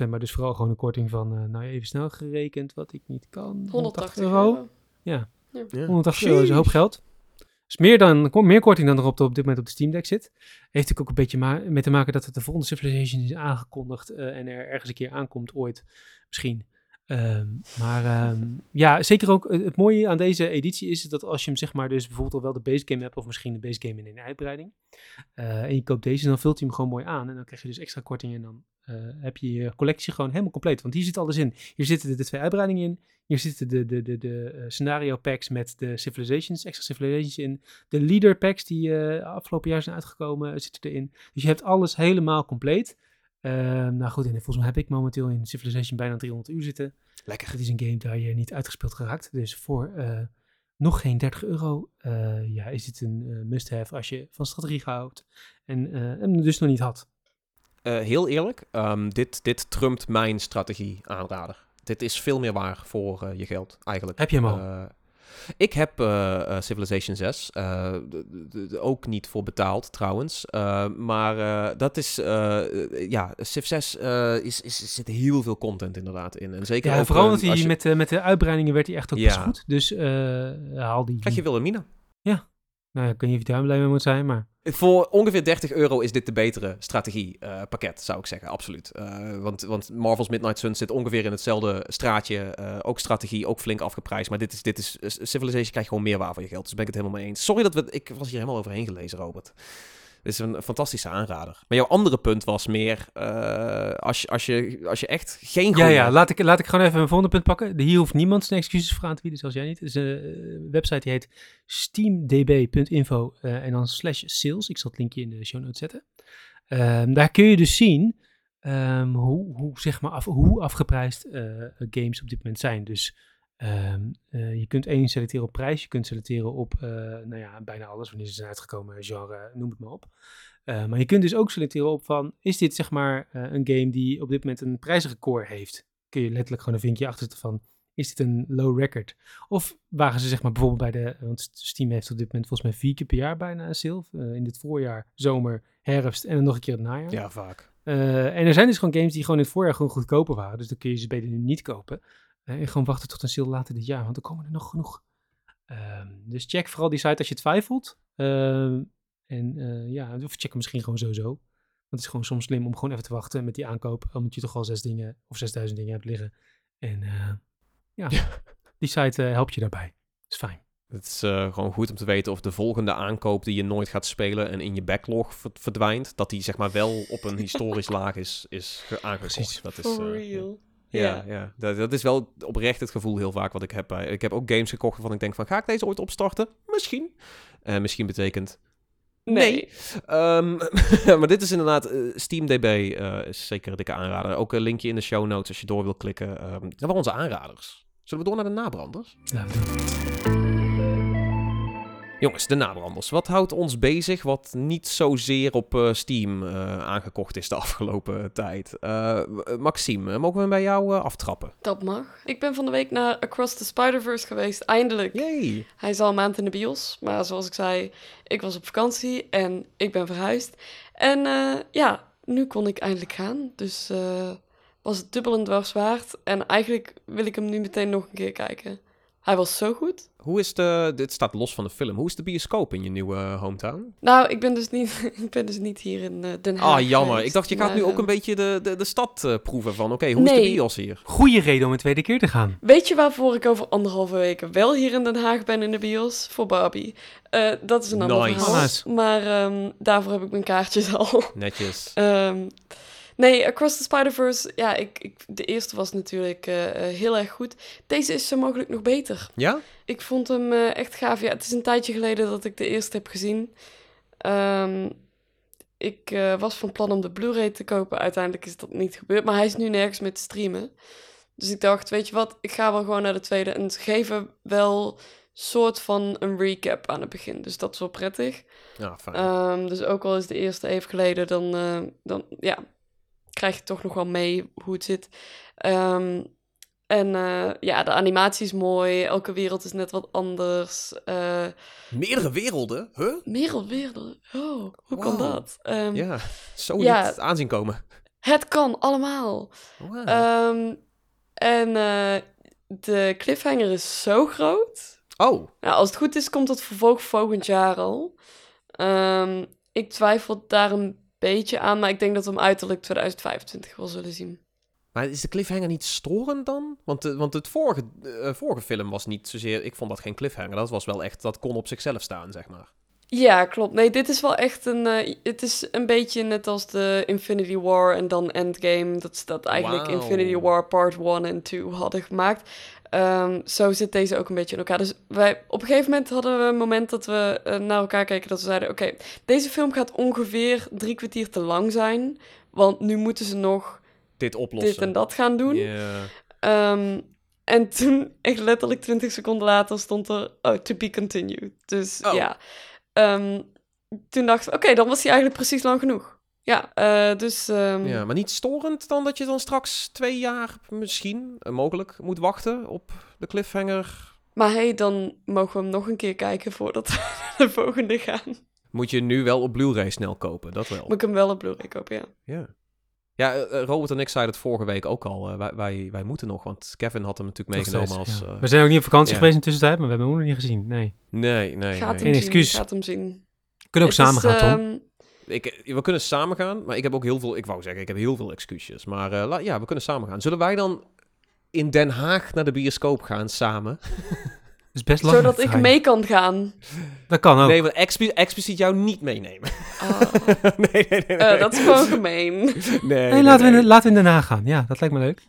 Speaker 3: 86%, maar dus vooral gewoon een korting van, eh, nou even snel gerekend, wat ik niet kan.
Speaker 2: 180 euro.
Speaker 3: Ja,
Speaker 1: Ja.
Speaker 3: 180 euro is een hoop geld. Is meer, dan, meer korting dan er op, op dit moment op de Steam Deck zit. Heeft natuurlijk ook een beetje mee te maken dat het de volgende Civilization is aangekondigd eh, en er ergens een keer aankomt ooit, misschien. Ehm, maar ehm, ja, zeker ook het, mooie aan deze editie is dat als je hem zeg maar dus bijvoorbeeld al wel de base game hebt of misschien de base game in een uitbreiding eh, en je koopt deze, dan vult hij hem gewoon mooi aan en dan krijg je dus extra korting en dan eh, heb je je collectie gewoon helemaal compleet. Want hier zit alles in. Hier zitten de, twee uitbreidingen in. Hier zitten de, de, de, de eh, scenario packs met de civilizations, extra civilizations in. De leader packs die afgelopen jaar zijn uitgekomen zitten erin. Dus je hebt alles helemaal compleet. Ehm, nou goed, en volgens mij heb ik momenteel in Civilization bijna 300 uur zitten.
Speaker 1: Lekker.
Speaker 3: Het is een game daar je niet uitgespeeld geraakt. Dus voor eh, nog geen 30 euro eh, ja, is dit een eh, must-have als je van strategie houdt. En hem dus nog niet had.
Speaker 1: Heel eerlijk, ehm, dit, dit trumpt mijn strategie aanrader. Dit is veel meer waar voor je geld, eigenlijk.
Speaker 3: Heb je hem al?
Speaker 1: Ik heb eh, eh, Civilization 6. eh, ook niet voor betaald trouwens. Maar dat is. ja, Civ 6 eh, is, is, zit heel veel content inderdaad in. En zeker
Speaker 3: Ja, vooral hij
Speaker 1: je-
Speaker 3: met, de met de uitbreidingen werd hij echt ook
Speaker 1: Ja.
Speaker 3: best goed. Dus haal die.
Speaker 1: Krijg je Wilhelmina.
Speaker 3: Nou, ik weet niet of je mee moet zijn, maar...
Speaker 1: Voor ongeveer 30 euro is dit de betere strategiepakket, zou ik zeggen, absoluut. Eh, want, want Marvel's Midnight Sun zit ongeveer in hetzelfde straatje. eh, ook strategie, ook flink afgeprijsd. Maar dit is, dit is eh, Civilization krijgt gewoon meer waar voor je geld. Dus ben ik het helemaal mee eens. Sorry dat we... Ik was hier helemaal overheen gelezen, Robert. Is een fantastische aanrader. Maar jouw andere punt was meer... eh, als, je, als, je, als je echt geen
Speaker 3: Ja, ja, laat ik, laat ik gewoon even een volgende punt pakken. Hier hoeft niemand zijn excuses voor aan te bieden, zoals jij niet. Het is een eh, website die heet steamdb.info eh, en dan slash sales. Ik zal het linkje in de show notes zetten. Ehm, daar kun je dus zien ehm, hoe, hoe, zeg maar af, hoe afgeprijsd games op dit moment zijn. Dus Ehm, eh, je kunt één selecteren op prijs, je kunt selecteren op eh, nou ja, bijna alles, wanneer ze zijn uitgekomen, genre, noem het maar op. Eh, maar je kunt dus ook selecteren op van, is dit zeg maar eh, een game die op dit moment een prijzenrecord heeft? Kun je letterlijk gewoon een vinkje achter zetten van, is dit een low record? Of wagen ze zeg maar bijvoorbeeld bij de, want Steam heeft op dit moment volgens mij vier keer per jaar bijna een sale. Eh, in dit voorjaar, zomer, herfst en dan nog een keer het najaar.
Speaker 1: Ja, vaak.
Speaker 3: Eh, en er zijn dus gewoon games die gewoon in het voorjaar gewoon goedkoper waren. Dus dan kun je ze beter nu niet kopen. En gewoon wachten tot een sale later dit jaar, want er komen er nog genoeg. Ehm, dus check vooral die site als je twijfelt. Ehm, en eh, ja, of check hem misschien gewoon sowieso. Want het is gewoon soms slim om gewoon even te wachten met die aankoop. Omdat je toch al zes dingen of 6000 dingen hebt liggen. En eh, ja, die site eh, helpt je daarbij. is fijn.
Speaker 1: Het is eh, gewoon goed om te weten of de volgende aankoop die je nooit gaat spelen en in je backlog ver- verdwijnt, dat die zeg maar wel op een historisch laag is, is aangekocht.
Speaker 3: Precies.
Speaker 1: Dat is,
Speaker 2: For
Speaker 1: eh,
Speaker 2: real.
Speaker 1: Ja,
Speaker 2: Ja.
Speaker 1: ja. Dat, dat is wel oprecht het gevoel heel vaak wat ik heb. bij- Ik heb ook games gekocht waarvan ik denk van, ga ik deze ooit opstarten? Misschien. Eh, misschien betekent...
Speaker 2: Nee.
Speaker 1: Ehm, maar dit is inderdaad, eh, SteamDB eh, is zeker een dikke aanrader. Ook een linkje in de show notes als je door wil klikken. Ehm dat waren onze aanraders. Zullen we door naar de nabranders?
Speaker 3: Doen.
Speaker 1: Jongens, de nabranders. Wat houdt ons bezig wat niet zozeer op eh, Steam eh, aangekocht is de afgelopen tijd? Eh, Maxime, mogen we bij jou aftrappen?
Speaker 2: Dat mag. Ik ben van de week naar Across the Spider-Verse geweest, eindelijk.
Speaker 1: Yay!
Speaker 2: Hij is al een maand in de bios, maar zoals ik zei, ik was op vakantie en ik ben verhuisd. En ja, nu kon ik eindelijk gaan, dus was het dubbel en dwars waard. En eigenlijk wil ik hem nu meteen nog een keer kijken. Hij was zo goed.
Speaker 1: Hoe is de, dit staat los van de film, hoe is de bioscoop in je nieuwe eh, hometown?
Speaker 2: Nou, ik ben dus niet, ik ben dus niet hier in eh, Den Haag
Speaker 1: Ah, jammer.
Speaker 2: geweest,
Speaker 1: Ik dacht, je gaat
Speaker 2: maar,
Speaker 1: nu ook
Speaker 2: eh,
Speaker 1: een beetje de, de, de stad eh, proeven van, oké, hoe is de bios hier?
Speaker 3: Goeie reden om een tweede keer te gaan.
Speaker 2: Weet je waarvoor ik over anderhalve weken wel hier in Den Haag ben in de bios? Voor Barbie. Eh, dat is een ander
Speaker 1: Nice.
Speaker 2: verhaal.
Speaker 3: Nice.
Speaker 2: Maar ehm, daarvoor heb ik mijn kaartjes al.
Speaker 1: Netjes.
Speaker 2: Ehm, nee, Across the Spider-Verse, ja, ik, ik, de eerste was natuurlijk eh, eh, heel erg goed. Deze is zo mogelijk nog beter.
Speaker 1: Ja?
Speaker 2: Ik vond hem eh, echt gaaf. Ja, het is een tijdje geleden dat ik de eerste heb gezien. Ehm, ik was van plan om de Blu-ray te kopen. Uiteindelijk is dat niet gebeurd. Maar hij is nu nergens meer te streamen. Dus ik dacht, weet je wat, ik ga wel gewoon naar de tweede. En ze geven wel soort van een recap aan het begin. Dus dat is wel prettig.
Speaker 1: Ja, fijn.
Speaker 2: Ehm, dus ook al is de eerste even geleden, dan, dan ja, krijg je toch nog wel mee hoe het zit. Ehm, en eh, ja, de animatie is mooi. Elke wereld is net wat anders. Eh
Speaker 1: Meerdere werelden? Huh?
Speaker 2: Wereldwerelden. Oh, hoe kan dat? Ehm,
Speaker 1: Ja, zo
Speaker 2: Ja.
Speaker 1: niet aanzien komen.
Speaker 2: Het kan allemaal.
Speaker 1: Wow.
Speaker 2: Ehm, en eh, de cliffhanger is zo groot.
Speaker 1: oh,
Speaker 2: Nou, als het goed is, komt het vervolg volgend jaar al. Ik twijfel daar een beetje aan, maar ik denk dat we hem uiterlijk 2025 wel zullen zien.
Speaker 1: maar is de cliffhanger niet storend dan? Want, de, want het vorige, eh, vorige film was niet zozeer... Ik vond dat geen cliffhanger. Dat was wel echt... Dat kon op zichzelf staan, zeg maar.
Speaker 2: Ja, klopt. Nee, dit is wel echt een. eh, het is een beetje net als de Infinity War en dan Endgame. Dat ze dat eigenlijk. Infinity War Part 1 en 2 hadden gemaakt. Ehm, zo zit deze ook een beetje in elkaar. Dus wij, op een gegeven moment hadden we een moment dat we eh, naar elkaar keken. Dat we zeiden: Oké, deze film gaat ongeveer drie kwartier te lang zijn. Want nu moeten ze nog
Speaker 1: Dit oplossen.
Speaker 2: dit en dat gaan doen.
Speaker 1: Ja.
Speaker 2: Ehm, en toen, echt letterlijk 20 seconden later, stond er oh, to be continued. Dus
Speaker 1: Oh.
Speaker 2: ja. Ehm, toen dacht ik, oké, dan was hij eigenlijk precies lang genoeg. Ja, eh, dus... ehm,
Speaker 1: ja, maar niet storend dan dat je dan straks twee jaar misschien, eh, mogelijk, moet wachten op de cliffhanger.
Speaker 2: Maar hey, dan mogen we hem nog een keer kijken voordat we naar de volgende gaan.
Speaker 1: Moet je nu wel op Blu-ray snel kopen, dat wel.
Speaker 2: Moet ik hem wel op Blu-ray kopen, ja.
Speaker 1: Ja. Ja, eh, eh, Robert en ik zeiden het vorige week ook al. eh, wij, wij, wij moeten nog, want Kevin had hem natuurlijk meegenomen als...
Speaker 3: ja. We zijn ook niet op vakantie geweest in de tussentijd, maar we hebben hem ook nog niet gezien. Nee.
Speaker 1: Nee, nee,
Speaker 2: Gaat
Speaker 1: nee.
Speaker 2: hem
Speaker 3: Geen excuus.
Speaker 2: gaat hem zien.
Speaker 3: We kunnen ook
Speaker 2: Het
Speaker 3: samen
Speaker 2: is,
Speaker 3: gaan, Tom.
Speaker 2: ehm,
Speaker 1: Ik, we kunnen samen gaan, maar ik heb ook heel veel... Ik wou zeggen, ik heb heel veel excuses. Maar eh, la- ja, we kunnen samen gaan. Zullen wij dan in Den Haag naar de bioscoop gaan samen?
Speaker 3: is best lang.
Speaker 2: zodat ik mee kan gaan.
Speaker 3: Dat kan ook.
Speaker 1: Nee, want expliciet, expliciet jou niet meenemen.
Speaker 2: Ah,
Speaker 1: nee, nee, nee. nee.
Speaker 2: eh, dat is gewoon gemeen.
Speaker 1: Nee,
Speaker 3: Nee,
Speaker 1: nee,
Speaker 3: laten, We in, laten we in Haag gaan. Ja, dat lijkt me leuk.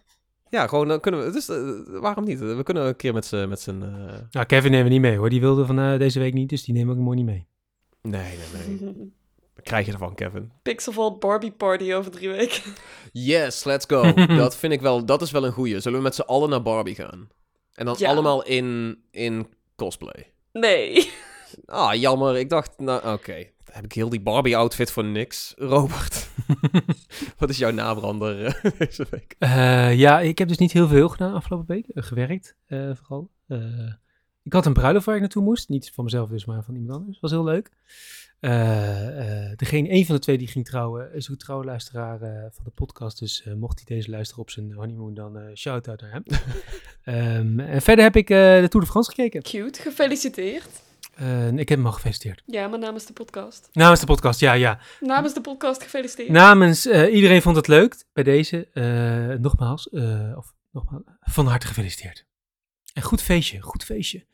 Speaker 1: Ja, gewoon dan kunnen we... Dus eh, waarom niet? We kunnen een keer met z'n... Met z'n eh,
Speaker 3: Nou, Kevin nemen we niet mee hoor. Die wilde van eh, deze week niet, dus die nemen we ook mooi niet mee.
Speaker 1: Nee, nee, nee. Wat krijg je ervan, Kevin?
Speaker 2: Pixelvault Barbie Party over drie weken.
Speaker 1: Yes, let's go. dat vind ik wel... Dat is wel een goeie. Zullen we met z'n allen naar Barbie gaan? En dan
Speaker 2: Ja.
Speaker 1: allemaal in, in cosplay.
Speaker 2: Nee.
Speaker 1: Ah, jammer. Ik dacht, nou, oké. Dan heb ik heel die Barbie-outfit voor niks. Robert, wat is jouw nabrander eh, deze week?
Speaker 3: Eh, ja, ik heb dus niet heel veel gedaan afgelopen week. eh, gewerkt, eh, vooral. Ik had een bruiloft waar ik naartoe moest. Niet van mezelf dus, maar van iemand anders. was heel leuk. Eh, eh, degene, een van de twee die ging trouwen, is ook trouwe luisteraar eh, van de podcast. Dus mocht hij deze luisteren op zijn honeymoon, dan shout-out naar hem. Ehm, en verder heb ik de Tour de France gekeken.
Speaker 2: Cute, gefeliciteerd.
Speaker 3: Ik heb hem al gefeliciteerd.
Speaker 2: Ja, maar namens de podcast.
Speaker 3: Namens de podcast, ja, ja.
Speaker 2: Namens de podcast gefeliciteerd.
Speaker 3: Namens iedereen vond het leuk bij deze. nogmaals, of nogmaals, van harte gefeliciteerd. Een goed feestje, goed feestje.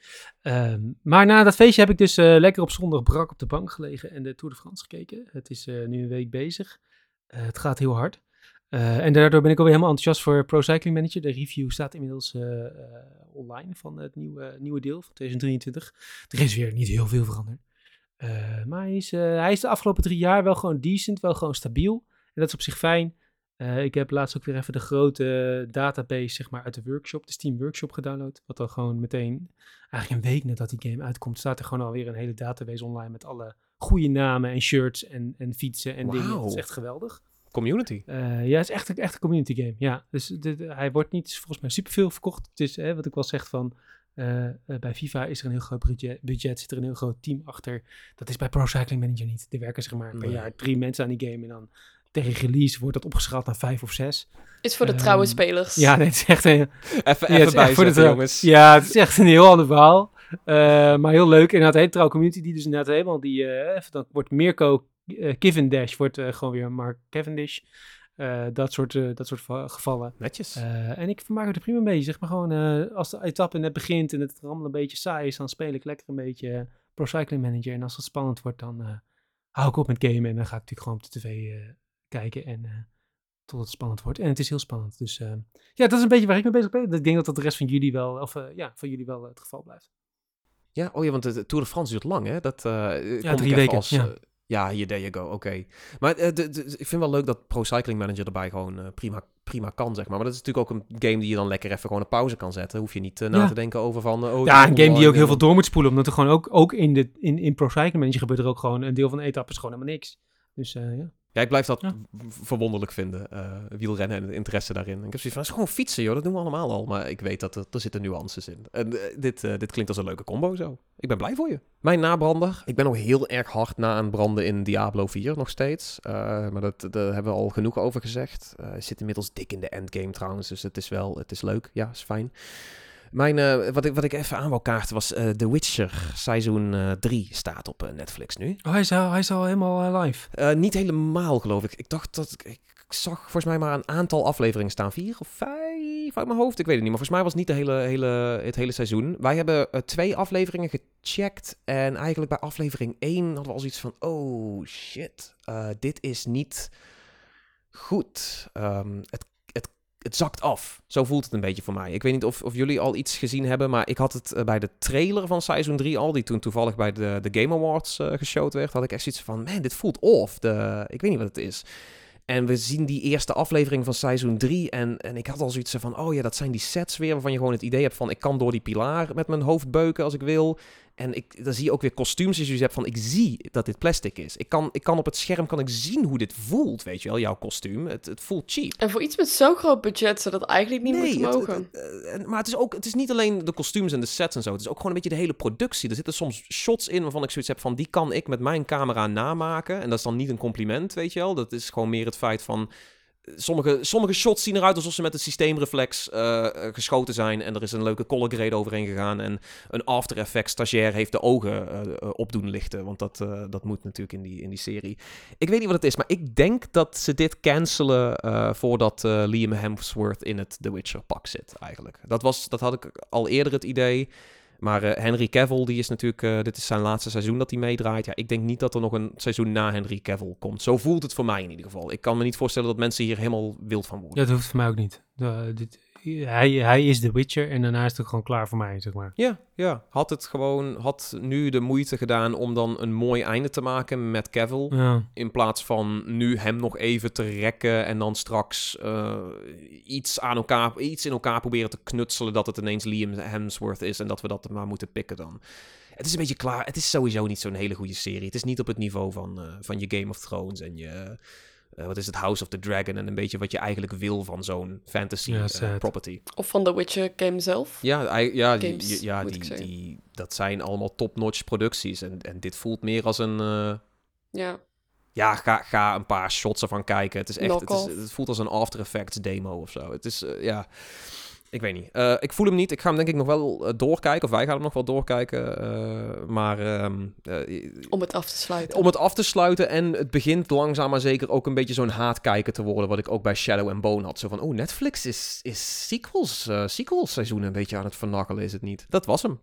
Speaker 3: Ehm, maar na dat feestje heb ik dus eh, lekker op zondag brak op de bank gelegen en de Tour de France gekeken. Het is eh, nu een week bezig. Eh, het gaat heel hard. En daardoor ben ik alweer helemaal enthousiast voor Pro Cycling Manager. De review staat inmiddels online van het nieuwe, nieuwe deel van 2023. Er is weer niet heel veel veranderd. Maar hij is, hij is de afgelopen drie jaar wel gewoon decent, wel gewoon stabiel. En dat is op zich fijn. Eh, ik heb laatst ook weer even de grote database zeg maar, uit de workshop, de Steam Workshop gedownload. Wat dan gewoon meteen, eigenlijk een week nadat die game uitkomt, staat er gewoon alweer een hele database online met alle goede namen en shirts en, en fietsen en dingen. Dat is echt geweldig.
Speaker 1: Community.
Speaker 3: Eh, ja, het is echt, een- echt een community game. Ja, dus de- de- hij wordt niet volgens mij superveel verkocht. Het is hè, wat ik wel zeg van. eh, bij FIFA is er een heel groot budget, budget, zit er een heel groot team achter. Dat is bij Pro Cycling Manager niet. Er werken zeg maar per
Speaker 1: Nee.
Speaker 3: jaar drie mensen aan die game en dan tegen release wordt dat opgeschaald naar vijf of zes.
Speaker 2: Is voor de
Speaker 3: Ehm,
Speaker 2: trouwe spelers.
Speaker 3: Ja, nee, het is echt een,
Speaker 1: Even,
Speaker 3: Ja,
Speaker 1: even
Speaker 3: het voor de
Speaker 1: jongens.
Speaker 3: ja, het is echt een heel ander verhaal. Eh, maar heel leuk. Inderdaad, een hele trouwe community die dus inderdaad helemaal die... eh, even, dan wordt Mirko eh Cavendish, wordt eh, gewoon weer Mark Cavendish. Eh, dat, soort, eh, dat soort va- gevallen.
Speaker 1: Netjes.
Speaker 3: Eh, en ik vermaak me er prima mee. Zeg maar gewoon, eh, als de etappe net begint en het allemaal een beetje saai is, dan speel ik lekker een beetje Pro Cycling Manager. En als het spannend wordt, dan eh, hou ik op met gamen. En dan ga ik natuurlijk gewoon op de tv eh, kijken en eh, tot het spannend wordt. En het is heel spannend. Dus eh, ja, dat is een beetje waar ik mee bezig ben. Ik denk dat dat de rest van jullie wel, of eh, ja, van jullie wel het geval blijft.
Speaker 1: Ja, oh ja, want de, Tour de France duurt lang, hè? Dat, ik
Speaker 3: drie weken,
Speaker 1: Als,
Speaker 3: ja.
Speaker 1: ja, hier, there you go, oké. Maar de, de- ik vind wel leuk dat Pro Cycling Manager erbij gewoon prima, prima kan, zeg maar. Maar dat is natuurlijk ook een game die je dan lekker even gewoon op pauze kan zetten. Hoef je niet na
Speaker 3: Ja.
Speaker 1: te denken over van... oh,
Speaker 3: Ja, een game die ook heel veel door moet spoelen. Omdat er gewoon ook, ook in, de, in, in Pro Cycling Manager gebeurt er ook gewoon een deel van de etappe is gewoon helemaal niks. Dus ja.
Speaker 1: Ja, ik blijf dat
Speaker 3: Ja.
Speaker 1: verwonderlijk vinden, eh, wielrennen en het interesse daarin. Ik heb zoiets van, het is gewoon fietsen, joh, dat doen we allemaal al. Maar ik weet dat er, er zitten nuances in. En eh, dit, eh, dit klinkt als een leuke combo zo. Ik ben blij voor je. Mijn nabrander, ik ben nog heel erg hard na aan branden in Diablo 4 nog steeds. Maar dat, daar hebben we al genoeg over gezegd. Zit inmiddels dik in de endgame trouwens, dus het is wel, het is leuk. Ja, is fijn. Mijn, eh, wat, ik, wat ik even aan wou kaarten was eh The Witcher seizoen 3 staat op eh, Netflix nu.
Speaker 3: Oh, hij is al, hij is al helemaal eh, live.
Speaker 1: Eh, niet helemaal, geloof ik. Ik dacht dat ik, ik zag volgens mij maar een aantal afleveringen staan. Vier of vijf uit mijn hoofd. Ik weet het niet. Maar volgens mij was het niet de hele, hele, het hele seizoen. Wij hebben eh, twee afleveringen gecheckt. En eigenlijk bij aflevering 1 hadden we al zoiets van... Oh, shit. eh, dit is niet goed. Ehm, het, het, zakt af. Zo voelt het een beetje voor mij. Ik weet niet of, of jullie al iets gezien hebben. Maar ik had het eh, bij de trailer van seizoen 3 al. Die toen toevallig bij de, de Game Awards eh geshowd werd. Had ik echt zoiets van... Man, dit voelt off. De, ik weet niet wat het is. En we zien die eerste aflevering van seizoen 3. En, en ik had al zoiets van: oh ja, dat zijn die sets weer. Waarvan je gewoon het idee hebt van: ik kan door die pilaar met mijn hoofd beuken als ik wil. En ik, dan zie je ook weer kostuums. Dus je hebt van: ik zie dat dit plastic is. Ik kan, ik kan op het scherm kan ik zien hoe dit voelt. Weet je wel, jouw kostuum. Het, het voelt cheap.
Speaker 2: En voor iets met zo'n groot budget zou dat eigenlijk niet moeten
Speaker 1: het-
Speaker 2: mogen.
Speaker 1: het- het- en- maar het is ook, het is niet alleen de kostuums en de sets en zo. Het is ook gewoon een beetje de hele productie. Er zitten soms shots in waarvan ik zoiets heb van, die kan ik met mijn camera namaken. En dat is dan niet een compliment, weet je wel. Dat is gewoon meer het feit van, eh, sommige, sommige shots zien eruit alsof ze met een systeemreflex eh, eh, geschoten zijn. En er is een leuke color grade overheen gegaan. En een After Effects stagiair heeft de ogen eh, eh, op doen lichten. Want dat, dat moet natuurlijk in die, in die serie. Ik weet niet wat het is, maar ik denk dat ze dit cancelen voordat Liam Hemsworth in het The Witcher pak zit, eigenlijk. Dat, was, dat had ik al eerder het idee. Maar eh, Henry Cavill, die is natuurlijk, eh, dit is zijn laatste seizoen dat hij meedraait. Ja, ik denk niet dat er nog een seizoen na Henry Cavill komt. Zo voelt het voor mij in ieder geval. Ik kan me niet voorstellen dat mensen hier helemaal wild van worden.
Speaker 3: Ja, dat hoeft voor mij ook niet. Eh, dit, hij, hij is The Witcher en daarna is het ook gewoon klaar voor mij, zeg maar.
Speaker 1: Ja, ja. Had het gewoon, had nu de moeite gedaan om dan een mooi einde te maken met Cavill.
Speaker 3: Ja.
Speaker 1: In plaats van nu hem nog even te rekken en dan straks eh, iets, aan elkaar, iets in elkaar proberen te knutselen dat het ineens Liam Hemsworth is en dat we dat maar moeten pikken dan. Het is een beetje klaar. Het is sowieso niet zo'n hele goede serie. Het is niet op het niveau van, eh, van je Game of Thrones en je, eh, wat is het, House of the Dragon en een beetje wat je eigenlijk wil van zo'n fantasy
Speaker 3: Ja,
Speaker 1: eh, property.
Speaker 2: Of van The Witcher game zelf.
Speaker 1: Ja, ja, die, ja die, die, dat zijn allemaal top-notch producties. En, en dit voelt meer als een... eh,
Speaker 2: Ja.
Speaker 1: ja, ga, ga een paar shots ervan kijken. Het is echt... Het, is, het voelt als een After Effects demo of zo. Het is, ja... Ik weet niet. Eh, ik voel hem niet. Ik ga hem denk ik nog wel eh, doorkijken. Of wij gaan hem nog wel doorkijken. eh, maar ehm, eh,
Speaker 2: Om het af te sluiten.
Speaker 1: om het af te sluiten. En het begint langzaam maar zeker ook een beetje zo'n haatkijker te worden. Wat ik ook bij Shadow and Bone had. Zo van, oh, Netflix is, is sequels, sequels seizoen een beetje aan het vernakkelen, is het niet? Dat was hem.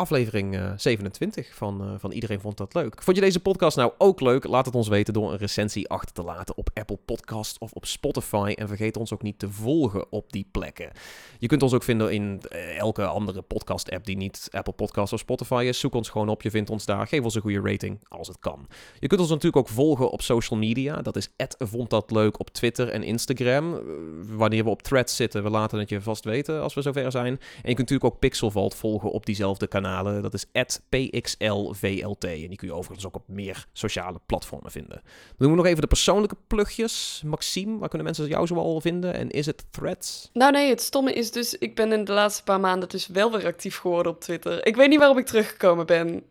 Speaker 1: Aflevering eh, 27 van, eh, van Iedereen Vond Dat Leuk. Vond je deze podcast nou ook leuk? Laat het ons weten door een recensie achter te laten op Apple Podcast of op Spotify. En vergeet ons ook niet te volgen op die plekken. Je kunt ons ook vinden in eh, elke andere podcast-app die niet Apple Podcast of Spotify is. Zoek ons gewoon op, je vindt ons daar. Geef ons een goede rating als het kan. Je kunt ons natuurlijk ook volgen op social media. Dat is vond dat leuk op Twitter en Instagram. Eh, Wanneer we op threads zitten, we laten het je vast weten als we zover zijn. En je kunt natuurlijk ook Pixelvault volgen op diezelfde kanalen. Dat is pxlvlt. En die kun je overigens ook op meer sociale platformen vinden. Dan doen we nog even de persoonlijke plugjes. Maxime, waar kunnen mensen jou zoal vinden? En is het threads?
Speaker 2: Nou nee, het stomme is dus, ik ben in de laatste paar maanden dus wel weer actief geworden op Twitter. Ik weet niet waarom ik teruggekomen ben,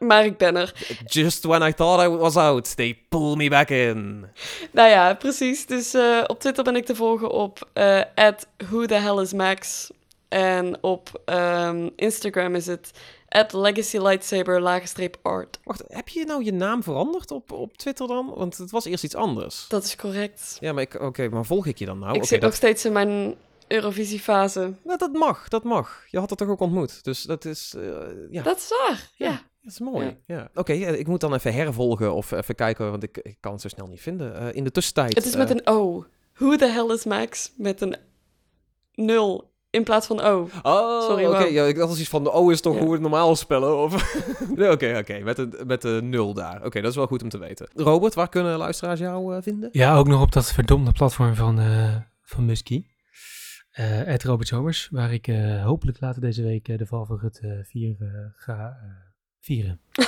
Speaker 2: maar ik ben er.
Speaker 1: Just when I thought I was out, they pull me back in.
Speaker 2: Nou ja, precies. Dus eh, op Twitter ben ik te volgen op eh who the hell is Max. En op ehm, Instagram is het at legacy lightsaber laagstreep art.
Speaker 1: Wacht, heb je nou je naam veranderd op, op Twitter dan? Want het was eerst iets anders.
Speaker 2: Dat is correct.
Speaker 1: Ja, maar ik- oké, maar volg ik je dan nou?
Speaker 2: ik zit
Speaker 1: dat,
Speaker 2: nog steeds in mijn Eurovisiefase.
Speaker 1: nou, dat mag, dat mag. Je had het toch ook ontmoet, dus dat is, eh, ja,
Speaker 2: Dat is waar, ja.
Speaker 1: dat is mooi. Ja. Oké, ja, ik moet dan even hervolgen of even kijken, want ik, ik kan het zo snel niet vinden. Eh, in de tussentijd...
Speaker 2: Het is met
Speaker 1: eh,
Speaker 2: een O. Who the hell is Max? Met een nul in plaats van O.
Speaker 1: Oh,
Speaker 2: Sorry,
Speaker 1: oké. Ja, ik dacht als iets van de O is toch
Speaker 2: Ja.
Speaker 1: hoe we het normaal spellen? Of... nee, oké, oké. Met, een, met de nul daar. Oké, dat is wel goed om te weten. Robert, waar kunnen luisteraars jou eh, vinden?
Speaker 3: Ja, ook nog op dat verdomde platform van, eh van Muskie. Eh Ed Robert Zomers, waar ik eh, hopelijk later deze week eh, de val van het 4 ga eh, vieren.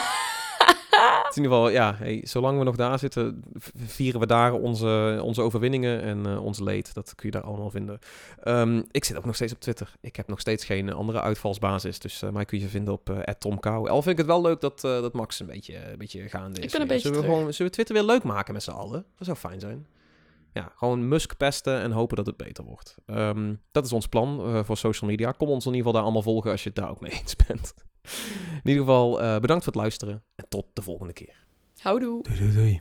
Speaker 1: Het is in ieder geval, ja, hey, zolang we nog daar zitten, vieren we daar onze, onze overwinningen en eh, ons leed. Dat kun je daar allemaal vinden. Ehm, ik zit ook nog steeds op Twitter. Ik heb nog steeds geen andere uitvalsbasis. Dus eh, mij kun je vinden op eh @tomkou. Al vind ik het wel leuk dat, dat Max een beetje, een beetje gaande is.
Speaker 2: Ik ben een beetje
Speaker 1: zullen we,
Speaker 2: terug.
Speaker 1: gewoon, zullen we Twitter weer leuk maken met z'n allen? Dat zou fijn zijn. Ja, gewoon Musk pesten en hopen dat het beter wordt. Ehm, dat is ons plan voor social media. Kom ons in ieder geval daar allemaal volgen als je het daar ook mee eens bent. In ieder geval, eh, bedankt voor het luisteren en tot de volgende keer.
Speaker 2: Houdoe.
Speaker 3: Doei doei doei.